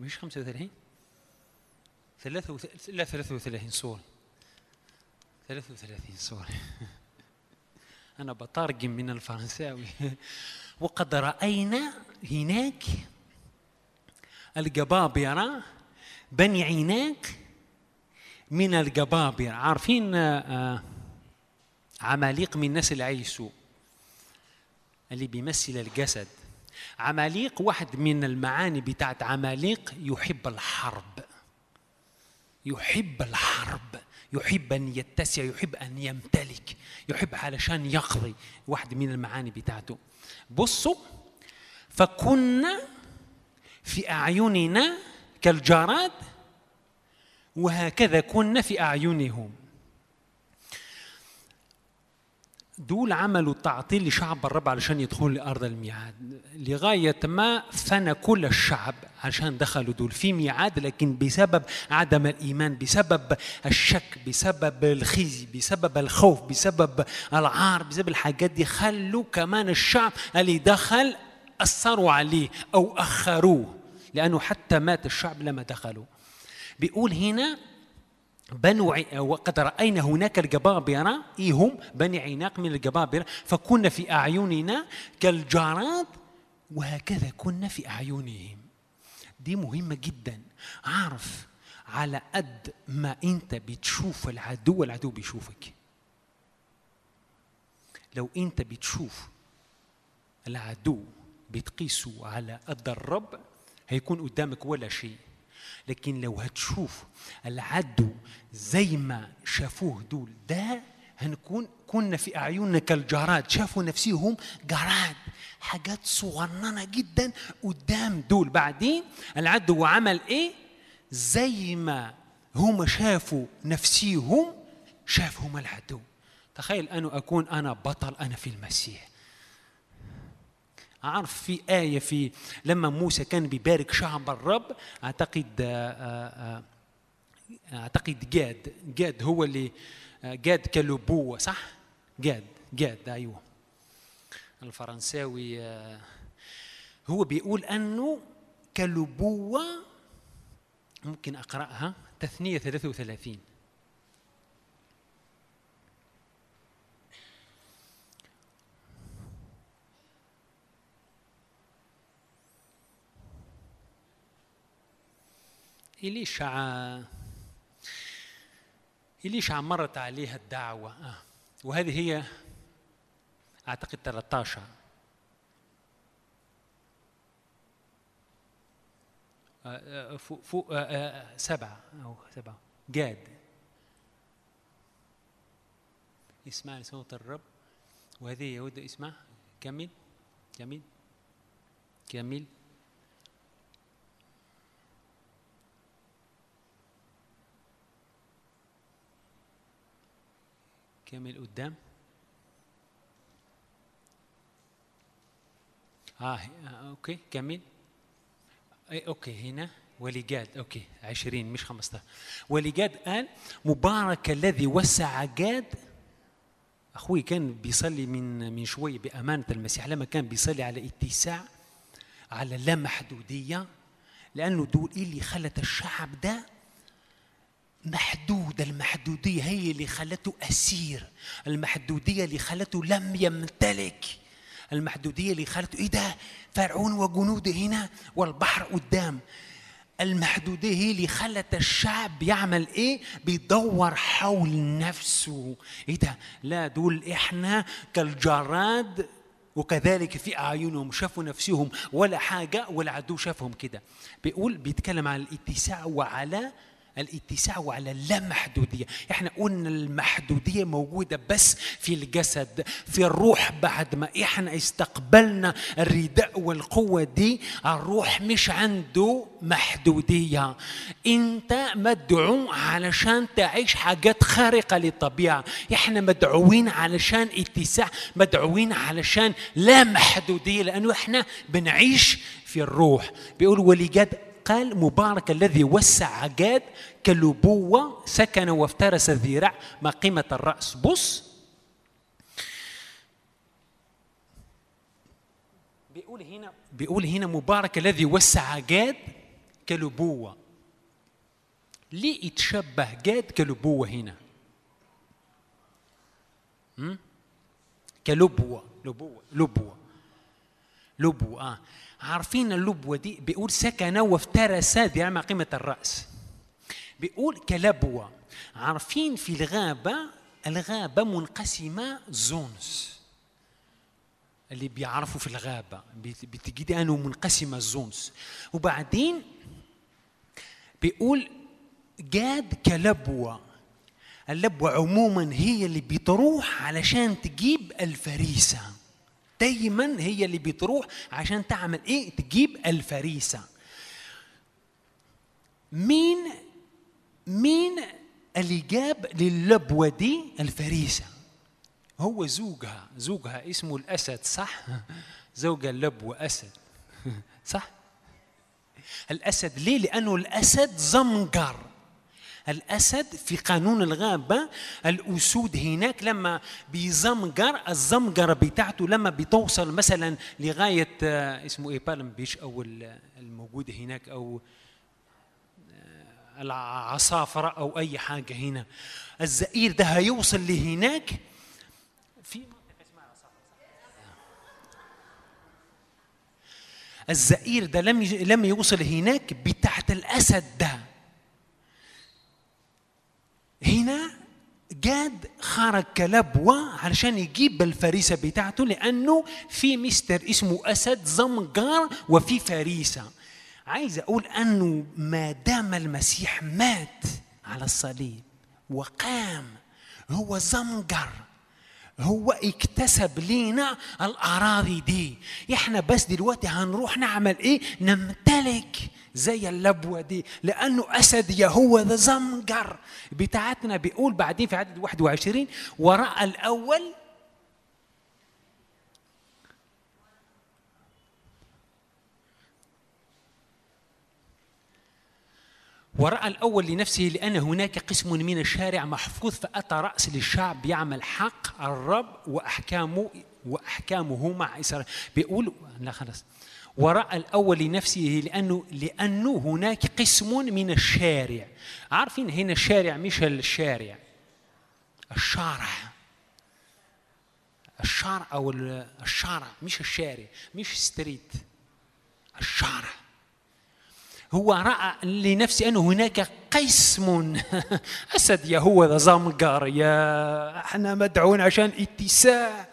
D: مش خمسة وثلاثين؟ ثلاثة وث... لا ثلاثة وثلاثين صور ثلاثة وثلاثين صور أنا بترجم من الفرنساوي. وقد رأينا هناك الجبابرة بني عيناك من الجبابرة عارفين آه، عماليق من نسل عيسو اللي بيمثل الجسد. عماليق واحد من المعاني بتاعت عماليق يحب الحرب. يحب الحرب يحب أن يتسع يحب أن يمتلك يحب علشان يقضي واحد من المعاني بتاعته. بصوا فكنا في أعيننا كالجراد وهكذا كنا في أعينهم. دول عملوا تعطيل لشعب الرب علشان يدخلوا لأرض الميعاد. لغاية ما فنى كل الشعب عشان دخلوا دول. في ميعاد لكن بسبب عدم الإيمان بسبب الشك بسبب الخزي بسبب الخوف بسبب العار بسبب الحاجات دي خلوا كمان الشعب اللي دخل أثروا عليه أو أخروه. لأنه حتى مات الشعب لما دخلوا. بيقول هنا بنو. وقد رأينا هناك الجبابرة إيه هم بني عناق من الجبابرة فكنا في أعيننا كالجراد وهكذا كنا في أعينهم. دي مهمة جدا. عارف على قد ما أنت بتشوف العدو العدو بيشوفك. لو أنت بتشوف العدو بتقيسه على قد الرب هيكون قدامك ولا شيء. لكن لو هتشوف العدو زي ما شافوه دول ده هنكون كنا في أعيننا كالجراد شافوا نفسهم؟ جراد حاجات صغننة جدا قدام دول. بعدين العدو عمل إيه؟ زي ما هم شافوا نفسيهم شافهم العدو. تخيل أنه أكون أنا بطل أنا في المسيح. أعرف في آية في لما موسى كان بيبارك شعب الرب أعتقد آه، آه، آه، أعتقد جاد جاد هو اللي جاد كالوبوة صح؟ جاد جاد أيوه الفرنساوي هو بيقول أنه كالوبوة ممكن أقرأها تثنية 33 إليشع إليشع مرت عليها الدعوة. آه. وهذه هي أعتقد 13 آه، آه، فوق سبعة. أو سبعة. جاد. اسمع صوت الرب. وهذه يهود اسمع. كمل كمل كمل كمل قدام. آه آه، okay كمل. أي okay هنا. ولجاد okay عشرين مش خمسة. ولجاد قال مبارك الذي وسع جاد. أخوي كان بيصلي من من شوي بأمانة المسيح لما كان بيصلي على اتساع على لا محدودية لأنه دول إيه اللي خلت الشعب ده محدود المحدودية هي اللي خلته أسير. المحدودية اللي خلته لم يمتلك. المحدودية اللي خلته إيه ده؟ فرعون وجنوده هنا والبحر قدام. المحدودية هي اللي خلت الشعب يعمل إيه؟ بيدور حول نفسه. إيه ده؟ لا دول إحنا كالجراد وكذلك في أعينهم شافوا نفسهم ولا حاجة والعدو شافهم كده. بيقول بيتكلم عن الاتساع وعلى الاتساع وعلى اللامحدودية إحنا قلنا المحدودية موجودة بس في الجسد في الروح بعد ما إحنا استقبلنا الرداء والقوة دي الروح مش عنده محدودية. انت مدعو علشان تعيش حاجات خارقة للطبيعة. إحنا مدعوين علشان اتساع مدعوين علشان لا محدودية لأنه إحنا بنعيش في الروح. بيقول ولجد قال مبارك الذي وسع جاد كالأبوة سكن وافترس الذراع ما قيمة الرأس بص بيقول هنا بيقول هنا مبارك الذي وسع جاد كالأبوة ليه يتشبه جاد كالأبوة هنا? كلبوة لبوة لبوة لبوة آه. عارفين اللبوة دي؟ بيقول سكن وافترس ما قيمة الرأس. بيقول كلبوة. عارفين في الغابة؟ الغابة منقسمة زونز اللي بيعرفوا في الغابة بت- بتجد أنه منقسمة زونز وبعدين بيقول جاد كلبوة. اللبوة عموما هي اللي بتروح علشان تجيب الفريسة. دايما هي اللي بتروح عشان تعمل إيه؟ تجيب الفريسة. مين مين اللي جاب للبوة دي الفريسة؟ هو زوجها. زوجها اسمه الأسد صح؟ زوج اللبوة أسد. صح؟ الأسد ليه؟ لأنه الأسد زمجر. الأسد في قانون الغابة الأسود هناك لما بيزمجر الزمجرة بتاعته لما بتوصل مثلا لغاية آه، اسمه إيه بالم بيش أو ال- الموجود هناك أو آه، العصافرة أو أي حاجة هنا. الزئير ده هيوصل لهناك. في الزئير ده لم لم يوصل هناك بتحت الأسد ده. هنا جاد خرج كلبوة علشان يجيب الفريسة بتاعته لأنه في مستر اسمه أسد زمجار وفي فريسة. عايز أقول أنه ما دام المسيح مات على الصليب وقام هو زمجر هو اكتسب لينا الأراضي دي. إحنا بس دلوقتي هنروح نعمل إيه؟ نمتلك زي اللبوة دي لأنه أسد يهوذا زمجر. بتاعتنا بيقول بعدين في عدد 21 وراء الأول ورأى الأول لنفسه لأن هناك قسم من الشارع محفوظ فأتى رأس للشعب يعمل حق الرب وأحكامه وأحكامه مع إسرائيل. بيقول لا خلاص. ورأى الأول لنفسه لأنه لأنه هناك قسم من الشارع. عارفين هنا الشارع مش الشارع؟ الشارع. الشارع أو الشارع مش الشارع مش ستريت الشارع. هو رأى لنفسه أنه هناك قسم. أسد يهوذا زمجر يا إحنا مدعون عشان اتساع.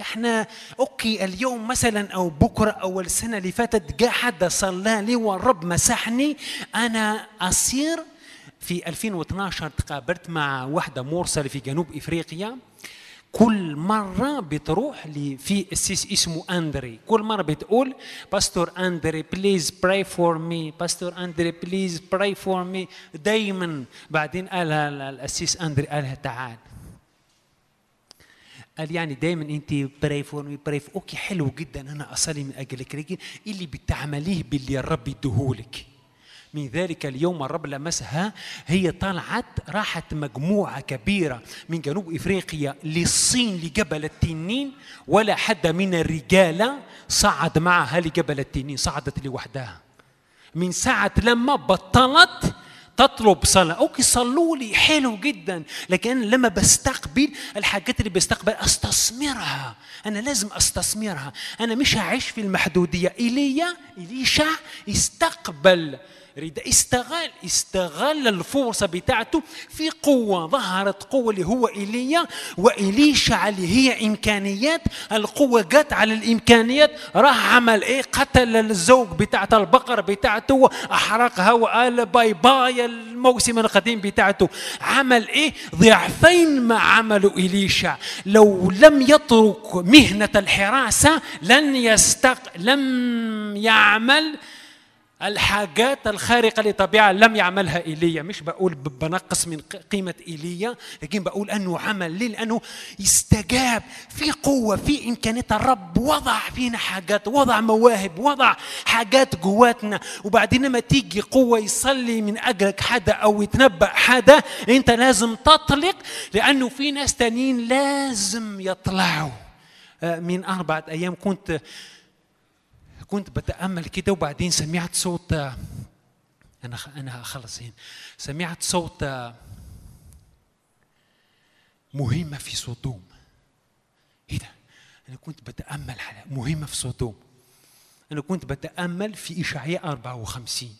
D: إحنا okay اليوم مثلا أو بكرة أو السنة اللي فاتت جاء حد صلى لي والرب مسحني. أنا أصير في 2012 تقابلت مع واحدة مرسلة في جنوب إفريقيا. كل مرة بتروح للقسيس اسمه أندري. كل مرة بتقول Pastor أندري please pray for me Pastor أندري please pray for me دايما بعدين قالها القسيس أندري قالها تعال. قال يعني دايما أنت pray for me pray okay حلو جدا. أنا أصلي من اجلك لكن اللي بتعمليه باللي الرب يديهولك من ذلك اليوم الرب لمسها هي طلعت راحت مجموعة كبيرة من جنوب إفريقيا للصين لجبل التنين ولا حد من الرجال صعد معها لجبل التنين صعدت لوحدها. من ساعة لما بطلت تطلب صلاة. أوكي صلوا لي. حلو جدا. لكن لما بستقبل الحاجات اللي بستقبل أستثمرها. أنا لازم أستثمرها. أنا مش هعيش في المحدودية. إيليا إليشع استقبل. رد استغل استغل الفرصة بتاعته في قوة. ظهرت قوة اللي هو إيليا وإليشع اللي هي إمكانيات. القوة جت على الإمكانيات. راح عمل إيه؟ قتل الزوج بتاعت البقر بتاعته أحرقها وقال باي باي الموسم القديم بتاعته. عمل إيه؟ ضعفين ما عملوا إليشع لو لم يترك مهنة الحراسة لن يستق لم يعمل الحاجات الخارقة للطبيعة لم يعملها إيليا. مش بقول بنقص من قيمة إيليا لكن بقول أنه عمل. ليه؟ لأنه استجاب في قوة في إمكانيات الرب. وضع فينا حاجات وضع مواهب وضع حاجات جواتنا. وبعدين لما تيجي قوة يصلي من أجلك حدا أو يتنبأ حدا أنت لازم تطلق لأنه في ناس تانيين لازم يطلعوا. من أربعة أيام كنت كنت بتأمل كده وبعدين سمعت صوت أنا أنا هخلص هنا. سمعت صوت مهمة في صدوم إيه ده؟ أنا كنت بتأمل على مهمة في صدوم أنا كنت بتأمل في إشعياء 54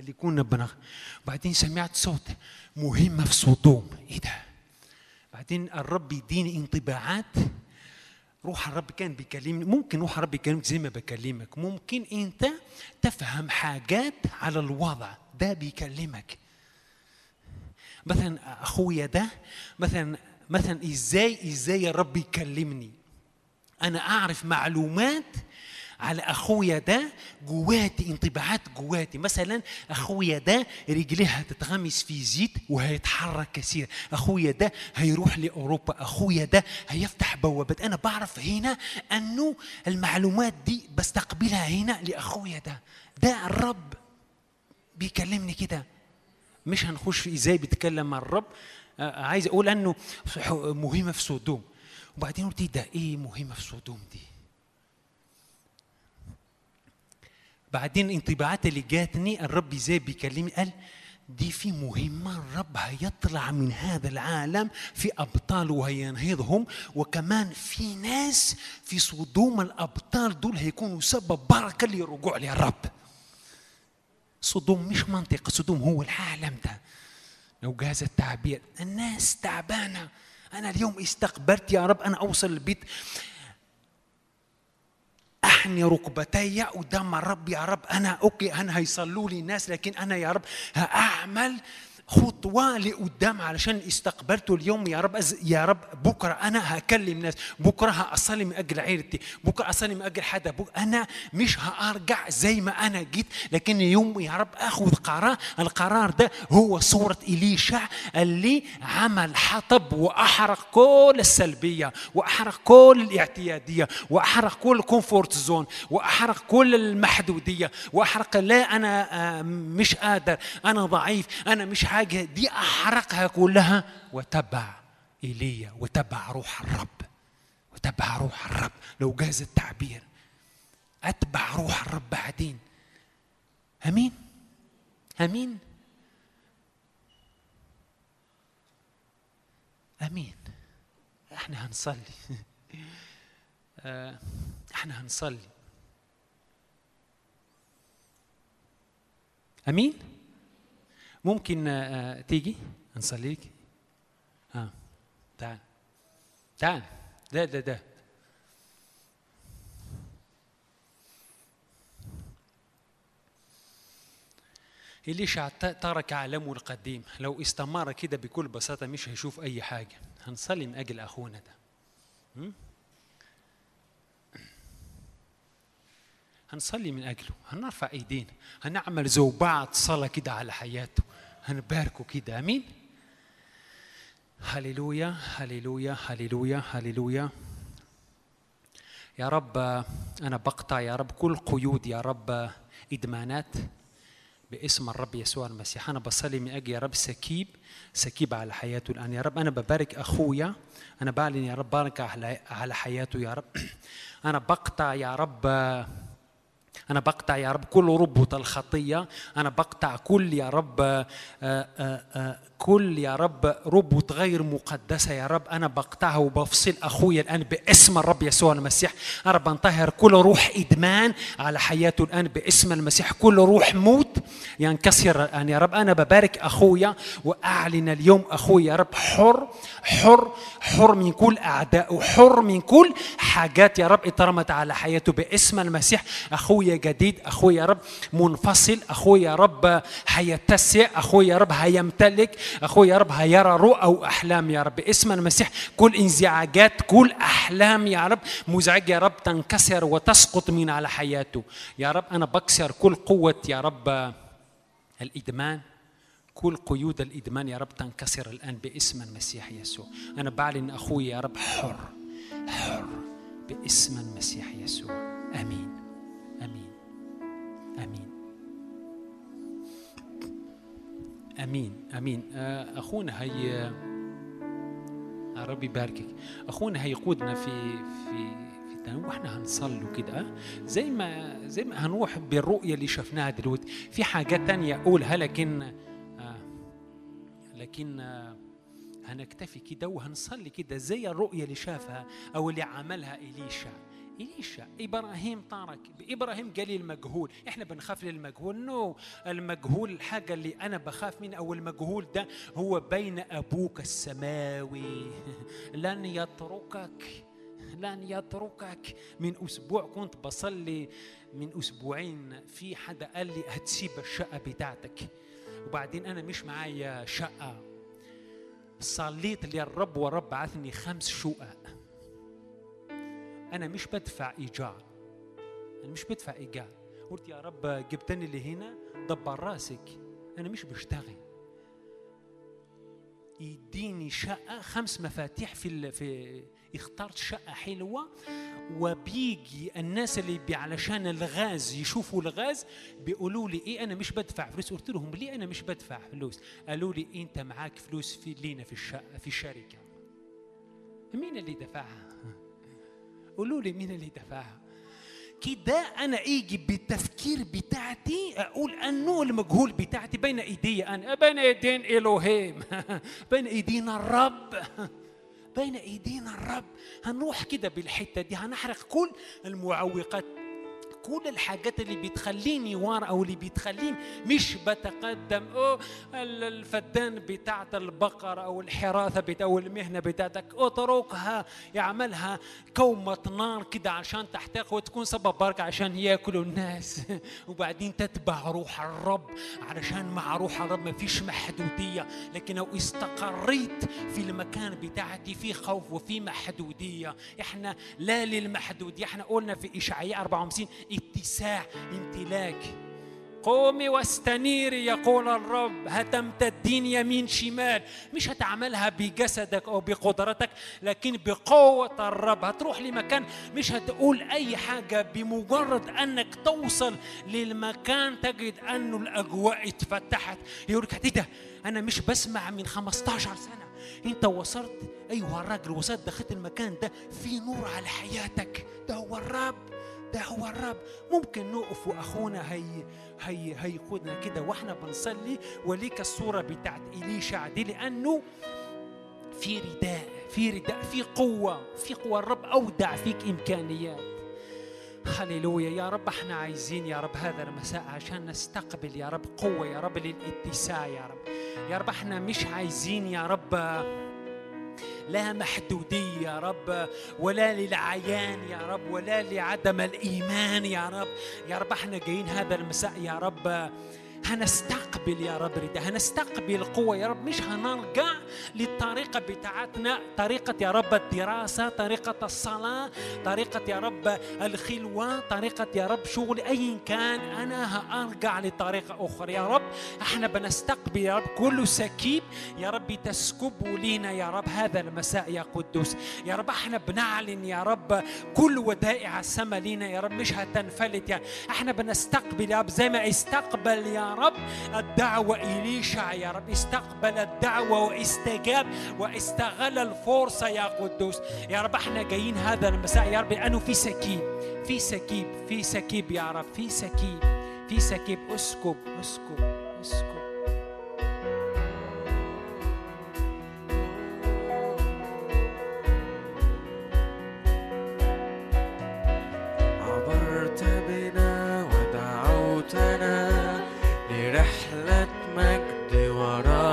D: اللي كنا بنغ بعدين سمعت صوت مهمة في صدوم إيه ده؟ بعدين الرب يديني انطباعات روح الرب كان بيكلمني. ممكن روح الرب يكلمك زي ما بكلمك. ممكن انت تفهم حاجات على الوضع. ده بيكلمك. مثلا أخويا ده مثلا مثلا إزاي إزاي الرب يكلمني؟ أنا أعرف معلومات على أخويا ده جواتي انطباعات جواتي. مثلا أخويا ده رجليه هتتغمس في زيت وهيتحرك كثير أخويا ده هيروح لأوروبا. أخويا ده هيفتح بوابات. أنا بعرف هنا أنه المعلومات دي بستقبلها هنا لأخويا ده. ده الرب بيكلمني كده. مش هنخش في إزاي بيتكلم مع الرب. آه عايز أقول أنه مهمة في سودوم وبعدين قلت ده؟ إيه مهمة في سودوم دي؟ بعدين انطباعات اللي جاتني الرب إزاي بيكلمني قال دي في مهمة الرب هيطلع من هذا العالم في أبطال وهينهضهم وكمان في ناس في صدوم الأبطال دول هيكونوا سبب بركة للرجوع للرب. صدوم مش منطقة صدوم هو العالم ده. لو جاز التعبير الناس تعبانة. أنا اليوم استقبلت يا رب أنا أوصل البيت. أحني ركبتي قدام الرب يا رب أنا أوكي أنا هيصلوا لي الناس لكن أنا يا رب هأعمل خطوة لقدام علشان استقبلته اليوم. يا رب أز- يا رب بكرة أنا هكلم ناس بكرة هأصلي من أجل عيلتي بكرة أصلي من أجل حدا بكرة أنا مش هأرجع زي ما أنا جيت. لكن يوم يا رب أخذ قرار القرار ده هو صورة إليشع اللي عمل حطب وأحرق كل السلبية وأحرق كل الاعتيادية وأحرق كل ال comfort zone وأحرق كل المحدودية وأحرق لا أنا آه، مش قادر أنا ضعيف أنا مش حاجة دي أحرقها كلها وتبع إيليا وتبع روح الرب وتبع روح الرب لو جاز التعبير. أتبع روح الرب بعدين. أمين؟ أمين؟ أمين. إحنا هنصلي. آه، إحنا هنصلي. آمين؟ ممكن آه، آه، تيجي؟ نصلي لك ها تعال. تعال. ده ده ده. إليشع ترك عالمه القديم لو استمر كده بكل بساطة مش هيشوف أي حاجة. هنصلي من أجل أخونا ده. هنصلي من أجله هنرفع إيدينا هنعمل زوبعة صلاة كده على حياته هنباركه كده أمين؟ هللويا هللويا هللويا هللويا. يا رب أنا بقطع يا رب كل قيود يا رب إدمانات باسم الرب يسوع المسيح. أنا بصلي من أجل يا رب سكيب سكيب على حياته الآن. يا رب أنا ببارك أخويا أنا بعلن يا رب بارك على حياته يا رب. أنا بقطع يا رب أنا بقطع يا رب كل ربط الخطية أنا بقطع كل يا رب آه، آه، آه، كل يا رب ربط غير مقدسة يا رب. أنا بقطعها وبفصل أخويا الآن باسم الرب يسوع المسيح. أنا بنطهر كل روح إدمان على حياته الآن باسم المسيح. كل روح موت ينكسر الآن يا رب. أنا ببارك أخويا وأعلن اليوم أخويا يا رب حر حر حر من كل أعداء حر من كل حاجات يا رب اترمت على حياته باسم المسيح. أخويا جديد أخويا يا رب منفصل. أخويا يا رب هيتسع. أخويا يا رب هيمتلك. أخويا يا رب هيرى رؤى وأحلام يا رب. باسم المسيح كل انزعاجات كل أحلام يا رب. مزعجة يا رب تنكسر وتسقط من على حياته. يا رب أنا بكسر كل قوة يا رب الإدمان. كل قيود الإدمان يا رب تنكسر الآن باسم المسيح يسوع. أنا بعلن أخوي يا رب حر حر باسم المسيح يسوع. آمين. آمين. آمين. أمين أمين. آه، أخونا هي آه، ربي يباركك. أخونا هيقودنا في في في التنوع. وإحنا هنصلوا كده آه؟ زي ما زي ما هنروح بالرؤية اللي شفناها دلوقتي. في حاجات تانية أقولها لكن لكن هنكتفي كده وهنصلي كده زي الرؤية اللي شافها أو اللي عملها إليشا. إليشا إبراهيم ترك إبراهيم قال لي المجهول. إحنا بنخاف للمجهول نو المجهول الحاجة اللي أنا بخاف منها أو المجهول ده هو بين أبوك السماوي. لن يتركك لن يتركك. من أسبوع كنت بصلي من أسبوعين في حدا قال لي هتسيب الشقة بتاعتك. وبعدين أنا مش معايا شقة. صليت للرب والرب بعثني خمس شقق. أنا مش بدفع إيجار. أنا مش بدفع إيجار. قلت يا رب جبتني لهنا دبر راسك. أنا مش بشتغل. يديني شقة خمس مفاتيح في ال... في اخترت شقة حلوة. وبيجي الناس اللي بي علشان الغاز يشوفوا الغاز بيقولوا لي إيه أنا مش بدفع فلوس. قلت لهم ليه أنا مش بدفع فلوس؟ قالوا لي أنت معاك فلوس في لينا في الشقة في الشركة. مين اللي دفعها؟ قولوا لي مين اللي دفعها. كده أنا ايجي بالتفكير بتاعتي أقول أنه المجهول بتاعتي بين إيدي أنا بين إيدين الوهيم بين ايدينا الرب. بين ايدينا الرب. هنروح كده بالحتة دي هنحرق كل المعوقات. كل الحاجات اللي بتخليني ورا أو اللي بتخليني مش بتقدم. أو ال- الفدان بتاعت البقر أو الحراثه بتاع أو المهنة بتاعتك. اتركها يعملها كومة نار كده عشان تحتاج وتكون سبب بركة عشان ياكلوا الناس. وبعدين تتبع روح الرب علشان مع روح الرب ما فيش محدودية. لكن لو استقريت في المكان بتاعتي في خوف وفي محدودية. إحنا لا للمحدوديه إحنا قلنا في إشعياء 54 اتساع امتلاك. قومي واستنيري يقول الرب. هتمتدين يمين شمال. مش هتعملها بجسدك أو بقدرتك لكن بقوة الرب. هتروح لمكان مش هتقول أي حاجة بمجرد أنك توصل للمكان تجد انه الأجواء اتفتحت. يقول إيه ده أنا مش بسمع من 15 سنة. أنت وصلت. ايها الراجل وصلت دخلت المكان ده. في نور على حياتك. ده هو الرب. ده هو الرب. ممكن نقف وأخونا هي هي هيقودنا كده وإحنا بنصلي وليك الصورة بتاعت إليشع دي لأنه في رداء في رداء في قوة في قوة. الرب أودع فيك إمكانيات. هللويا. يا رب إحنا عايزين يا رب هذا المساء عشان نستقبل يا رب قوة يا رب للاتساع يا رب. يا رب إحنا مش عايزين يا رب لا محدودية يا رب ولا للعيان يا رب ولا لعدم الإيمان يا رب. يا رب إحنا جايين هذا المساء يا رب. هنستقبل يا رب رضا هنستقبل قوة يا رب مش هنرجع للطريقة بتاعتنا طريقة يا رب الدراسة طريقة الصلاة طريقة يا رب الخلوة طريقة يا رب شغل أي كان أنا هأرجع لطريقة أخرى يا رب إحنا بنستقبل يا رب كل سكيب يا رب تسكبه لينا يا رب هذا المساء يا قدوس يا رب إحنا بنعلن يا رب كل ودائع السماء لينا يا رب مش هتنفلت يا إحنا بنستقبل يا رب زي ما استقبل يا رب الدعوة إليشع يا رب. استقبل الدعوة واستجاب واستغل الفرصة يا قدوس. يا رب إحنا جايين هذا المساء يا رب لأنه في سكيب في سكيب في سكيب يا رب في سكيب في سكيب. اسكب اسكب اسكب.
B: عبرت بنا ودعوتنا مجد ورائك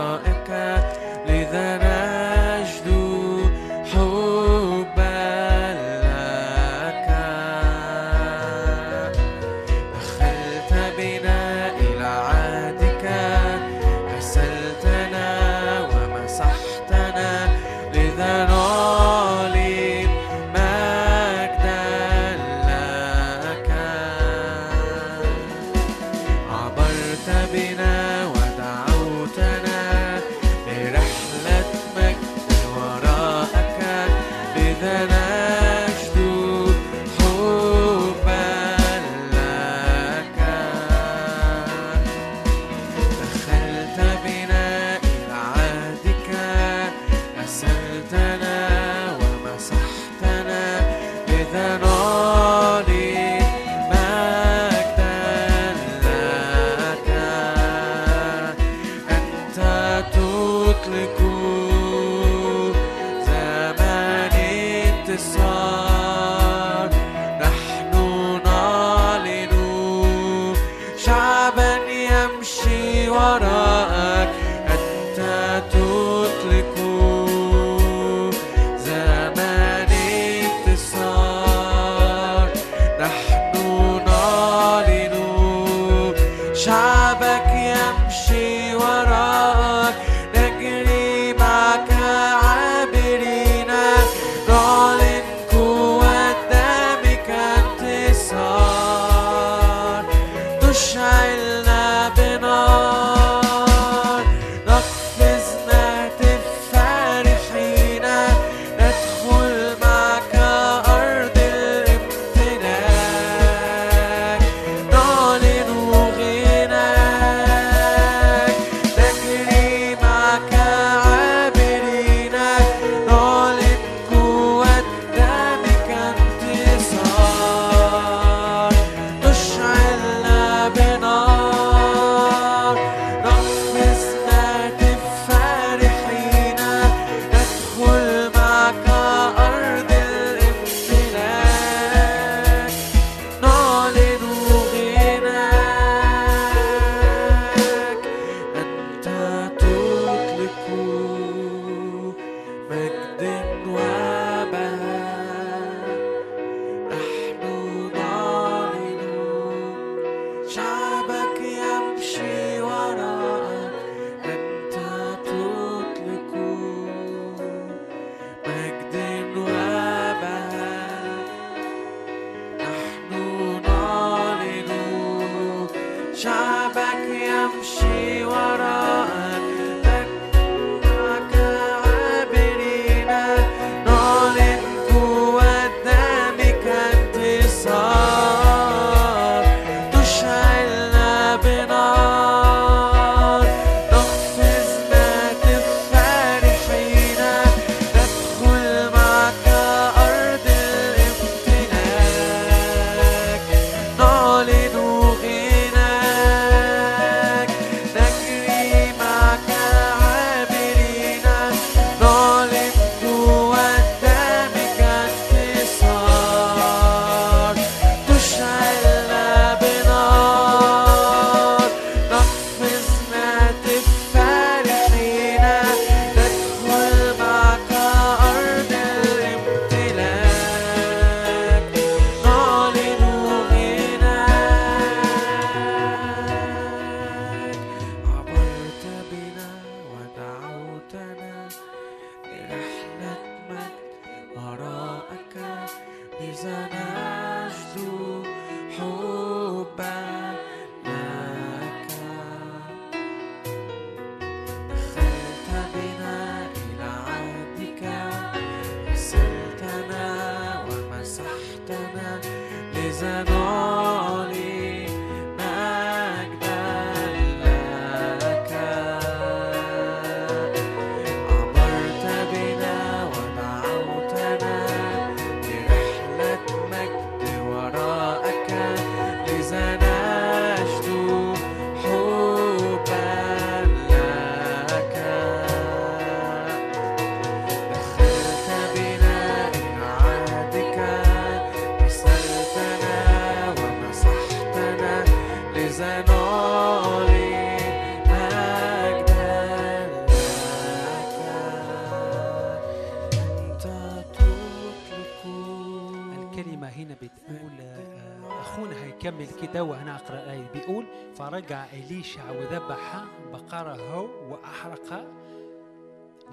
D: بيقول فرجع إليشع وذبح بقره وأحرق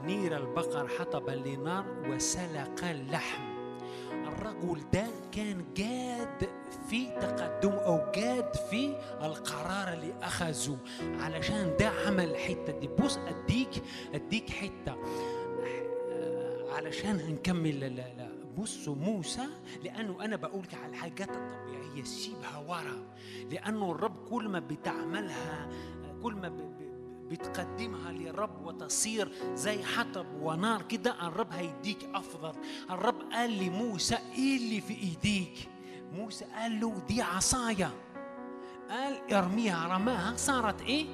D: نير البقر حطبا لنار وسلق اللحم. الرجل ده كان جاد في تقدم أو جاد في القرار اللي أخذه. علشان ده عمل الحته دي. بص أديك أديك حتة. آه، علشان هنكمل لا لا. بصوا موسى لأنه أنا بقول لك على الحاجات الطبيعيه سيبها ورا لأنه الرب كل ما بتعملها كل ما بتقدمها للرب وتصير زي حطب ونار كده الرب هيديك أفضل. الرب قال لموسى إيه اللي في إيديك؟ موسى قال له دي عصاية. قال ارميها رماها. صارت إيه؟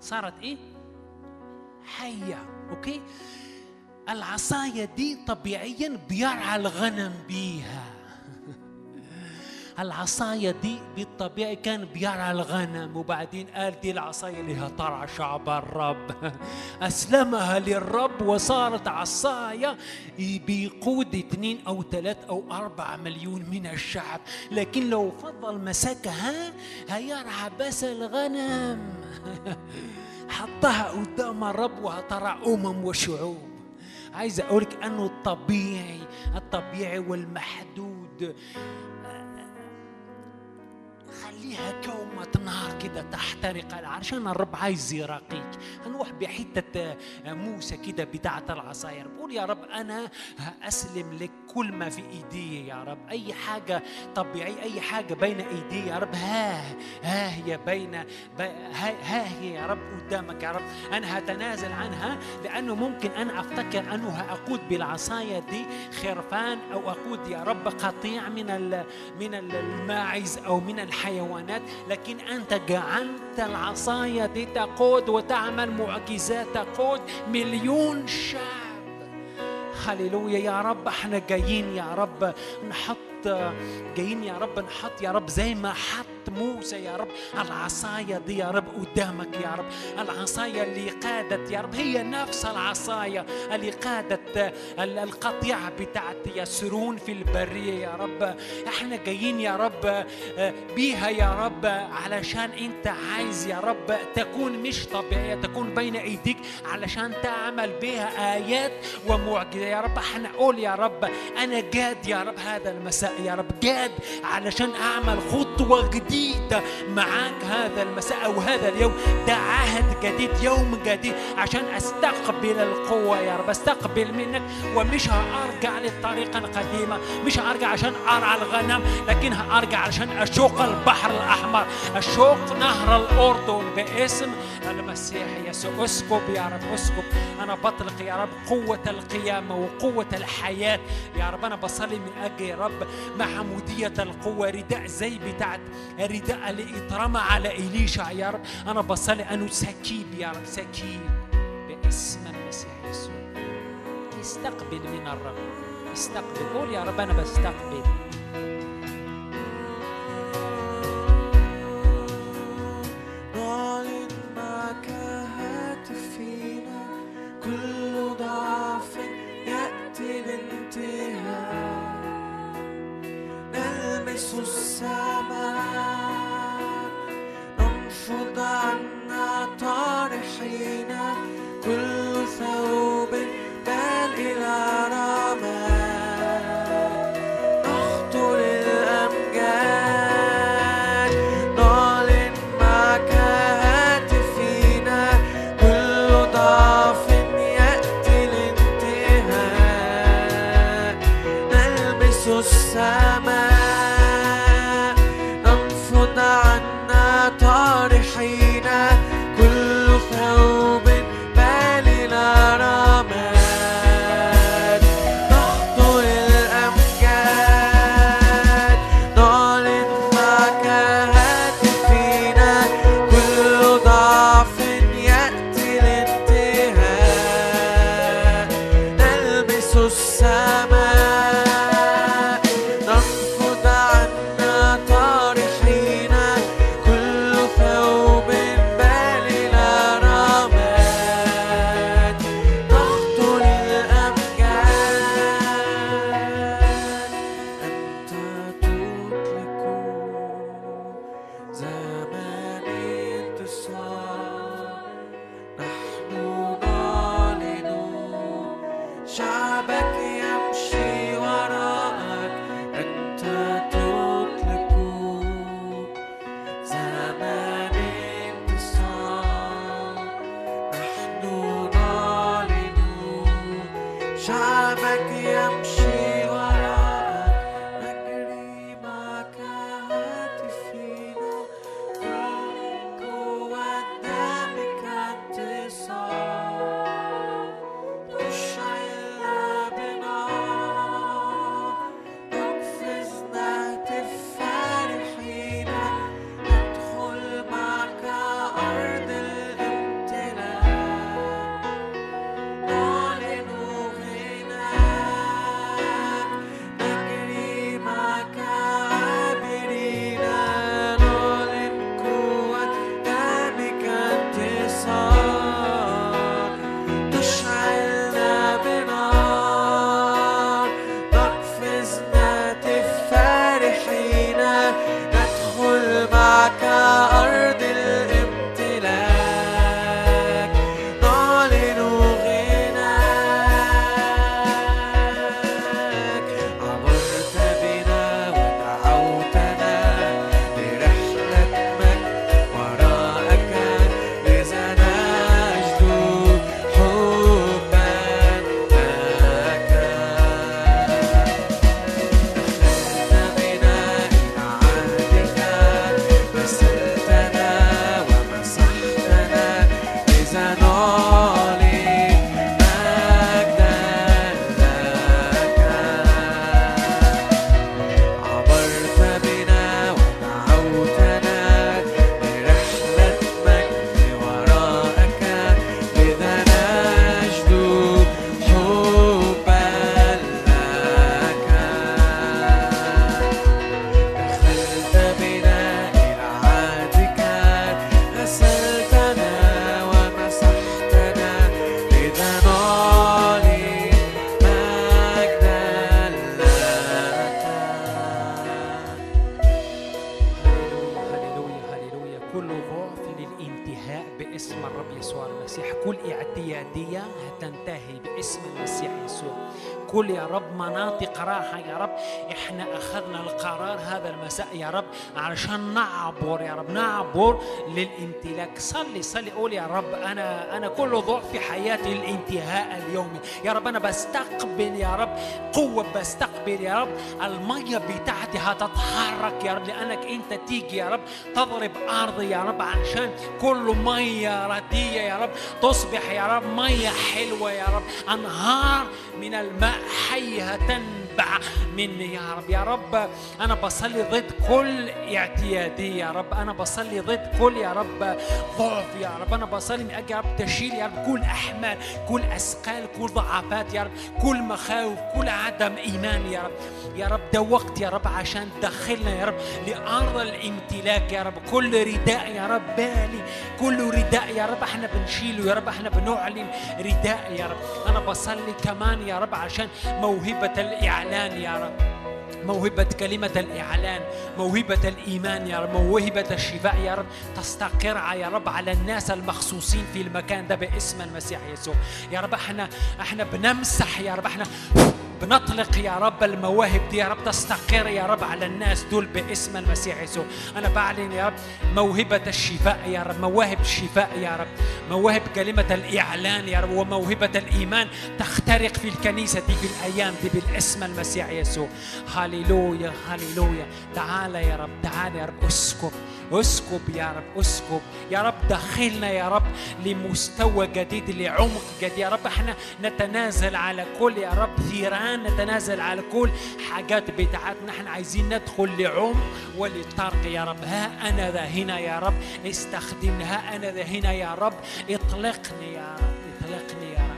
D: صارت إيه؟ حية. أوكي؟ العصاية دي طبيعيا بيرعى الغنم بيها. العصاية دي بالطبيعي كان بيرعى الغنم وبعدين قال دي العصاية اللي هترعى شعب الرب. أسلمها للرب وصارت عصاية بيقود اثنين أو ثلاث أو أربع مليون من الشعب. لكن لو فضل مسكها هيرعى بس الغنم. حطها قدام الرب وهترعى أمم وشعوب. عايز أقولك أنه الطبيعي الطبيعي والمحدود. خليها كومة نار كده تحترق عشان الرب عايز يراقيك. هنروح بحتة موسى كده بتاعة العصاير. بقول يا رب أنا هأسلم لك كل ما في إيدي يا رب. أي حاجة طبيعية أي حاجة بين إيدي يا رب. ها ها هي بين ها, هي يا رب قدامك يا رب. أنا هتنازل عنها لأنه ممكن أنا أفتكر أنه هأقود بالعصاية دي خرفان أو أقود يا رب قطيع من من ال- الماعز أو من الحيوانات لكن أنت جعلت العصاية دي تقود وتعمل معجزات تقود. مليون شعب. هللويا يا رب إحنا جايين يا رب نحط جايين يا رب نحط يا رب زي ما حط موسى يا رب. العصاية دي يا رب قدامك يا رب. العصاية اللي قادت يا رب. هي نفس العصاية اللي قادت ال- القطيعة بتاعت يسرون في البرية يا رب. إحنا جايين يا رب بيها يا رب علشان انت عايز يا رب تكون مش طبيعية تكون بين ايديك علشان تعمل بها آيات ومعجزة يا رب. إحنا قول يا رب أنا جاد يا رب هذا المساء يا رب. جاد علشان اعمل خطوة جديدة. معاك هذا المساء أو هذا اليوم. ده عهد جديد يوم جديد عشان أستقبل القوة يا رب أستقبل منك. ومش هأرجع للطريقة القديمة مش هأرجع عشان أرعى الغنم لكن هأرجع عشان أشوق البحر الأحمر أشوق نهر الأردن باسم المسيح يسوع. أسكب يا رب أسكب. أنا بطلق يا رب قوة القيامة وقوة الحياة. يا رب أنا بصلي من أجل يا رب محمودية القوة رداء زي بتاعت رداء اللي أترمى على إليشع يا رب. أنا بصلي أنه سكيب يا رب. سكيب باسم المسيح يسوع. استقبل من الرب. استقبل. قول يا رب أنا بستقبل.
B: نعلن هاتفينا كل ضعف يأتي الانتهاء نلمس السماء ننفض عنا طارحين كل ثوب صلي قول يا رب أنا أنا كل ضعف في حياتي الانتهاء اليومي. يا رب أنا بستقبل يا رب قوة بستقبل يا رب المية بتاعتي هتتحرك يا رب لأنك أنت تيجي يا رب تضرب أرضي يا رب علشان كل مية ردية يا رب تصبح يا رب مية حلوة يا رب. أنهار من الماء حية تنبع مني يا رب يا رب أنا بصلي ضد كل اعتيادية يا رب أنا بصلي ضد كل يا رب ضعف يا رب أنا بصلي من أجل يا رب تشيل يا رب كل أحمال كل أثقال كل ضعفات يا رب كل مخاوف كل عدم إيمان يا رب يا رب ده وقت يا رب عشان تدخلنا يا رب لأرض الامتلاك يا رب كل رداء يا رب بالي كل رداء يا رب إحنا بنشيله يا رب إحنا بنعلن رداء يا رب أنا بصلي كمان يا رب عشان موهبة الإعلان يا رب. موهبة كلمة الإعلان موهبة الإيمان يا رب موهبة الشفاء يا رب. تستقر يا رب على الناس المخصوصين في المكان ده باسم المسيح يسوع. يا رب إحنا إحنا بنمسح يا رب إحنا بنطلق يا رب المواهب دي يا رب. تستقر يا رب على الناس دول باسم المسيح يسوع. أنا بعلن يا رب موهبة الشفاء يا رب مواهب الشفاء يا رب مواهب كلمة الإعلان يا رب وموهبة الإيمان تخترق في الكنيسة دي في الأيام دي بالاسم المسيح يسوع. هللويا هللويا تعال يا رب تعال يا رب اسكب اسكب يا رب اسكب. يا رب دخلنا يا رب لمستوى جديد لعمق جديد. يا رب إحنا نتنازل على كل يا رب ثيران نتنازل على كل حاجات بتاعتنا. إحنا عايزين ندخل لعمق وللطرق يا رب. ها أنا ذا هنا يا رب استخدمني ها أنا ذا هنا يا رب. اطلقني يا رب اطلقني يا رب.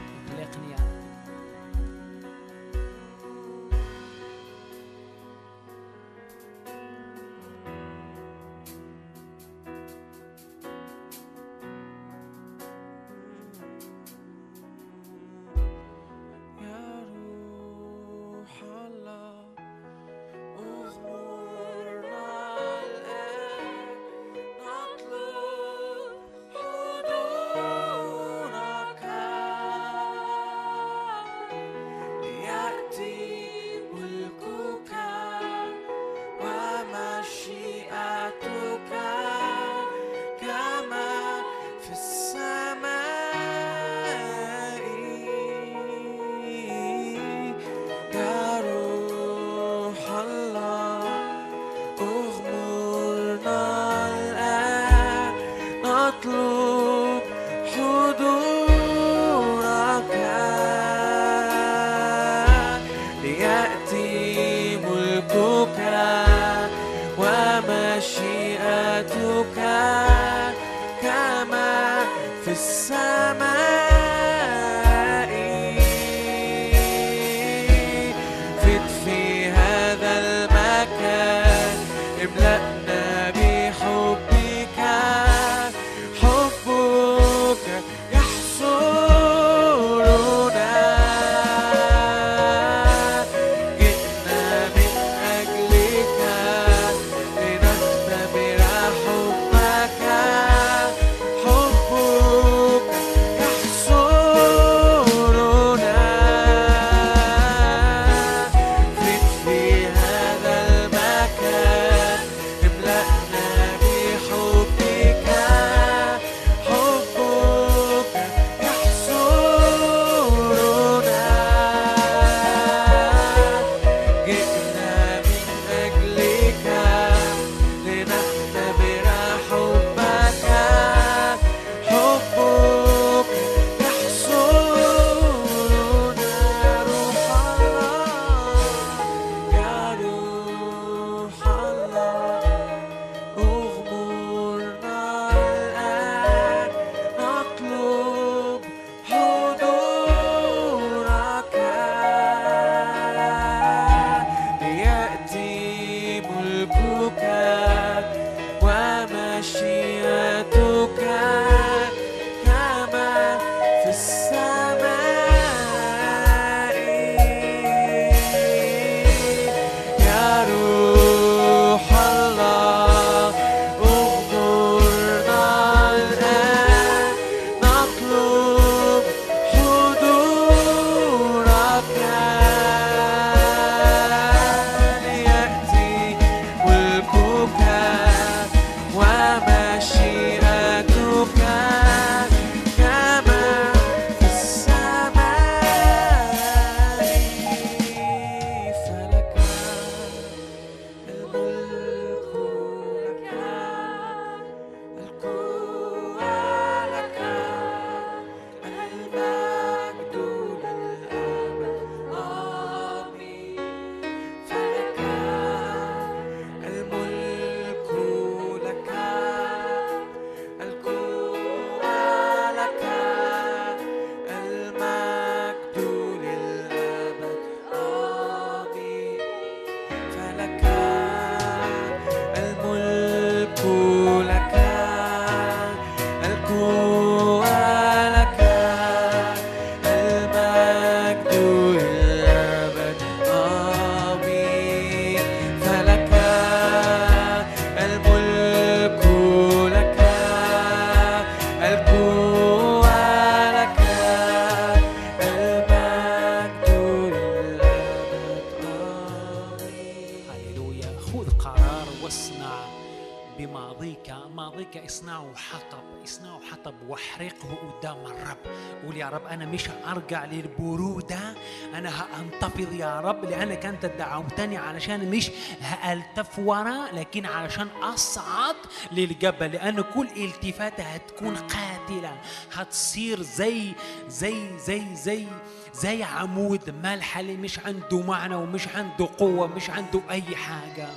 B: أنا مش هرجع للبرودة. أنا هأنتفض يا رب لأنك أنت دعوتني علشان مش هألتف ورا لكن علشان أصعد للجبل لأن كل التفاتة هتكون قاتلة. هتصير زي زي زي زي زي عمود ملح اللي مش عنده معنى ومش عنده قوة مش عنده أي حاجة.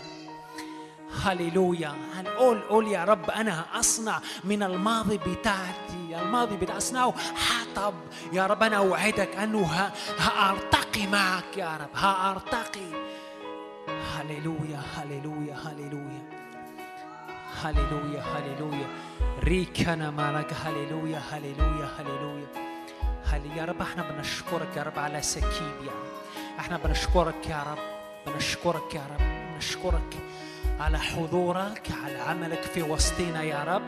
B: هللويا هنقول قول يا رب أنا هاصنع من الماضي بتاعتي الماضي بتاع اصنعه حطب يا رب أنا اوعدك انه ه- هارتقي معك يا رب هارتقي هللويا هللويا هللويا هللويا هللويا ريكنا مالك هللويا هللويا هللويا هل يا رب إحنا بنشكرك يا رب على سكيب يا رب إحنا بنشكرك يا رب بنشكرك يا رب بنشكرك على حضورك على عملك في وسطنا يا رب.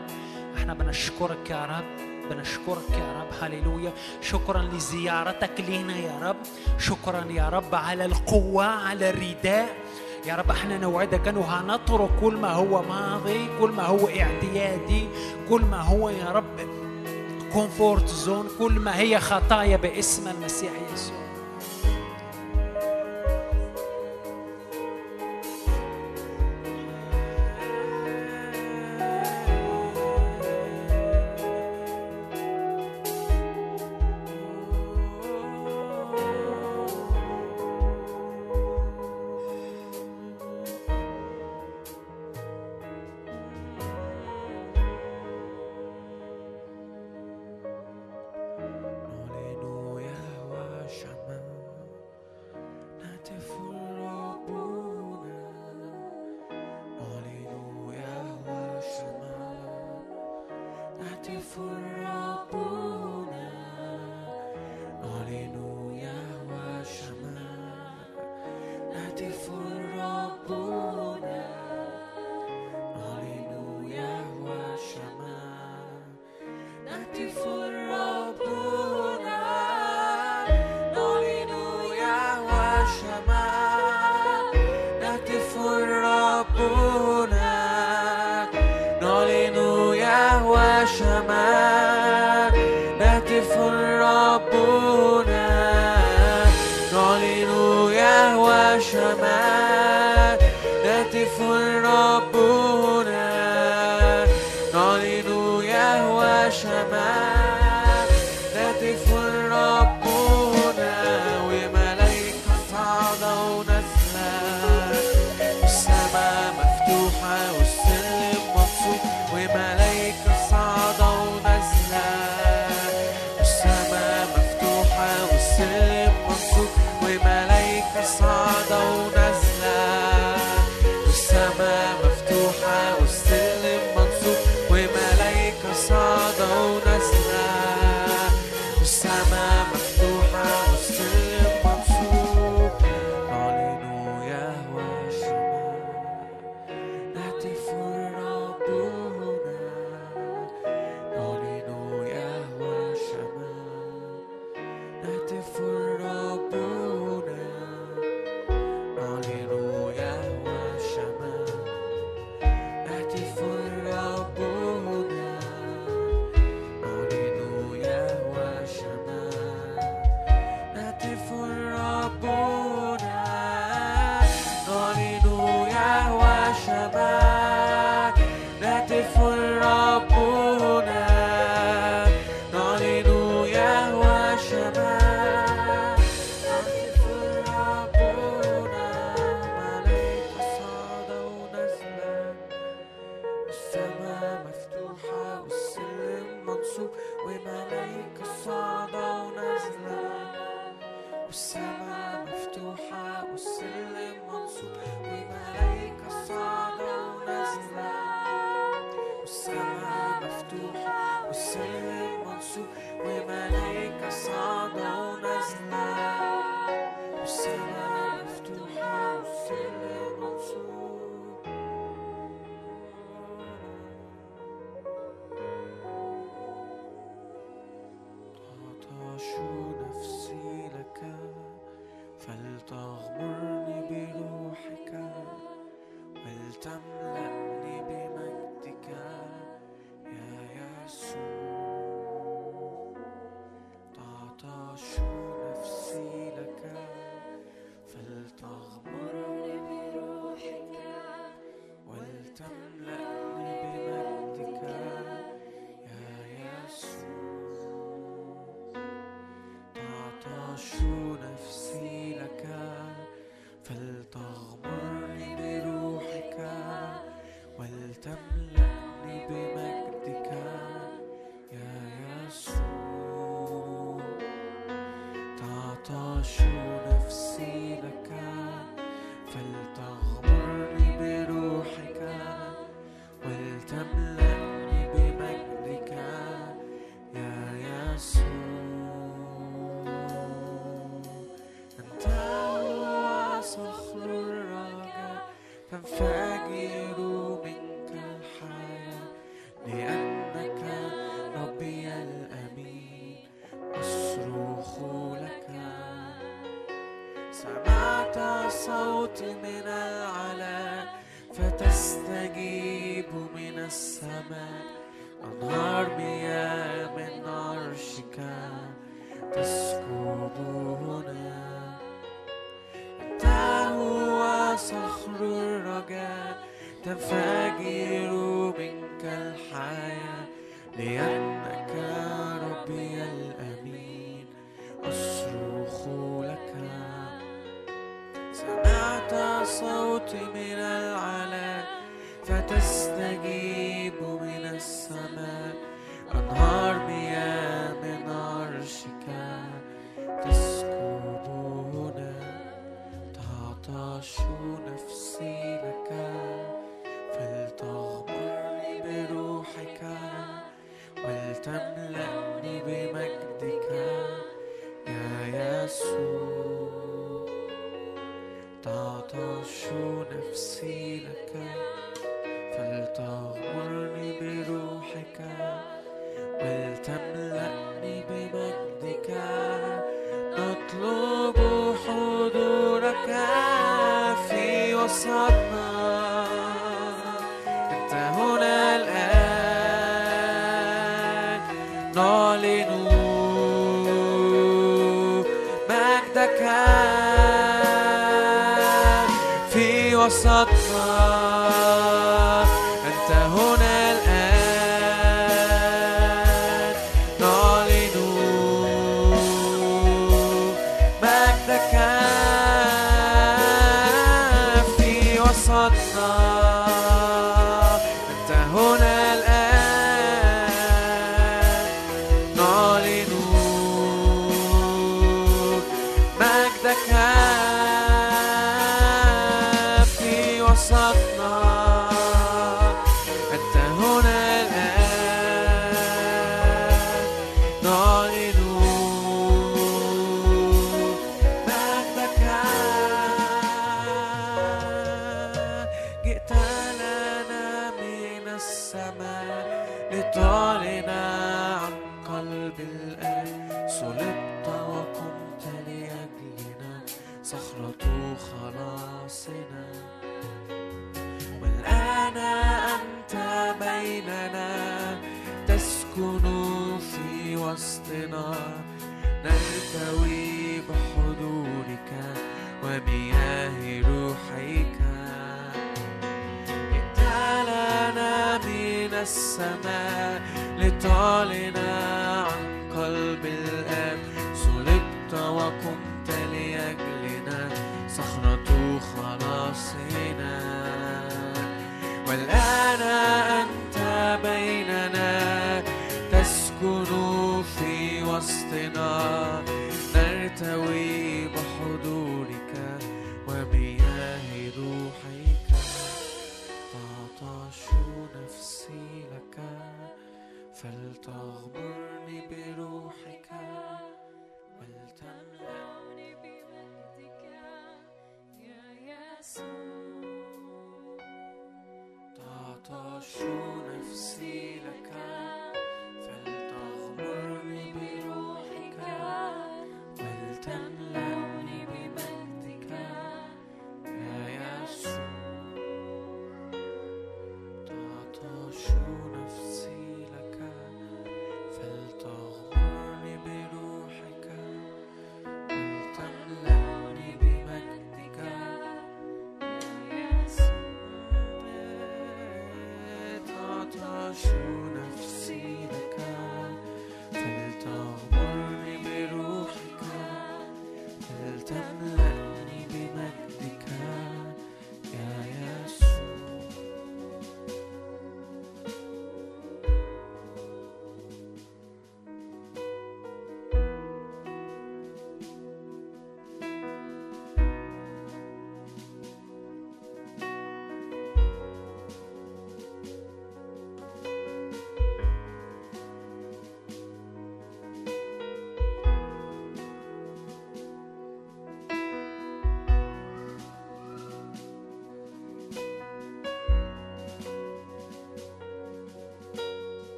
B: إحنا بنشكرك يا رب بنشكرك يا رب. هللويا. شكرا لزيارتك لينا يا رب. شكرا يا رب على القوة على الرداء. يا رب إحنا نوعدك انه هنترك كل ما هو ماضي كل ما هو اعتيادي كل ما هو يا رب comfort zone كل ما هي خطايا باسم المسيح يسوع.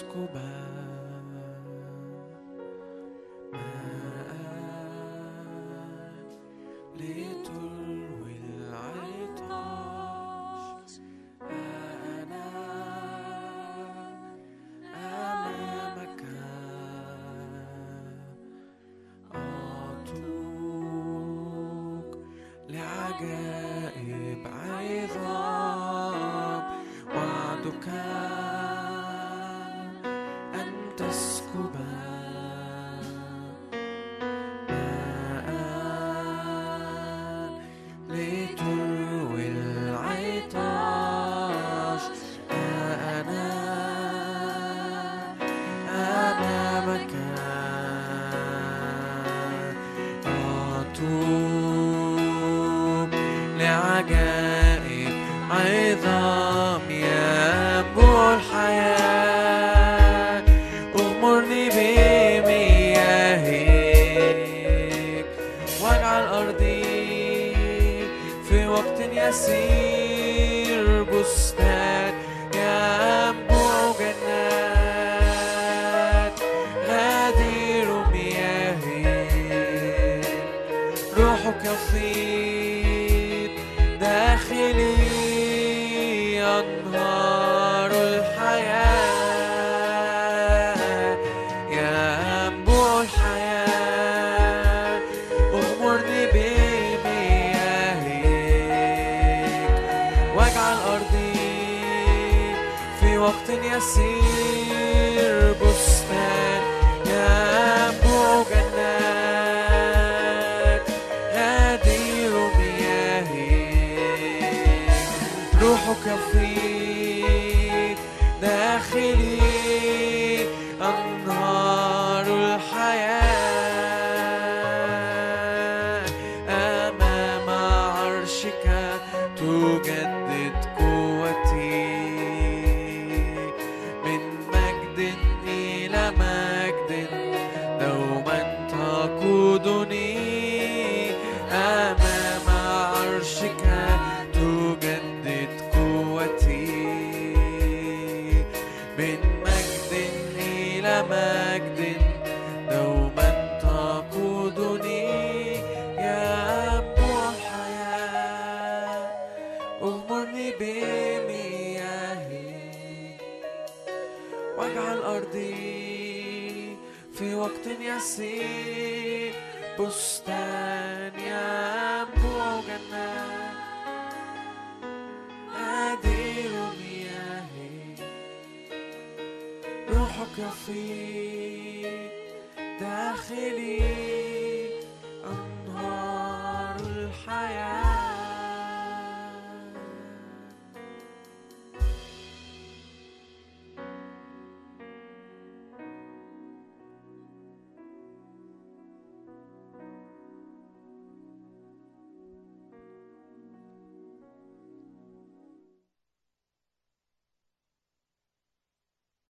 B: أن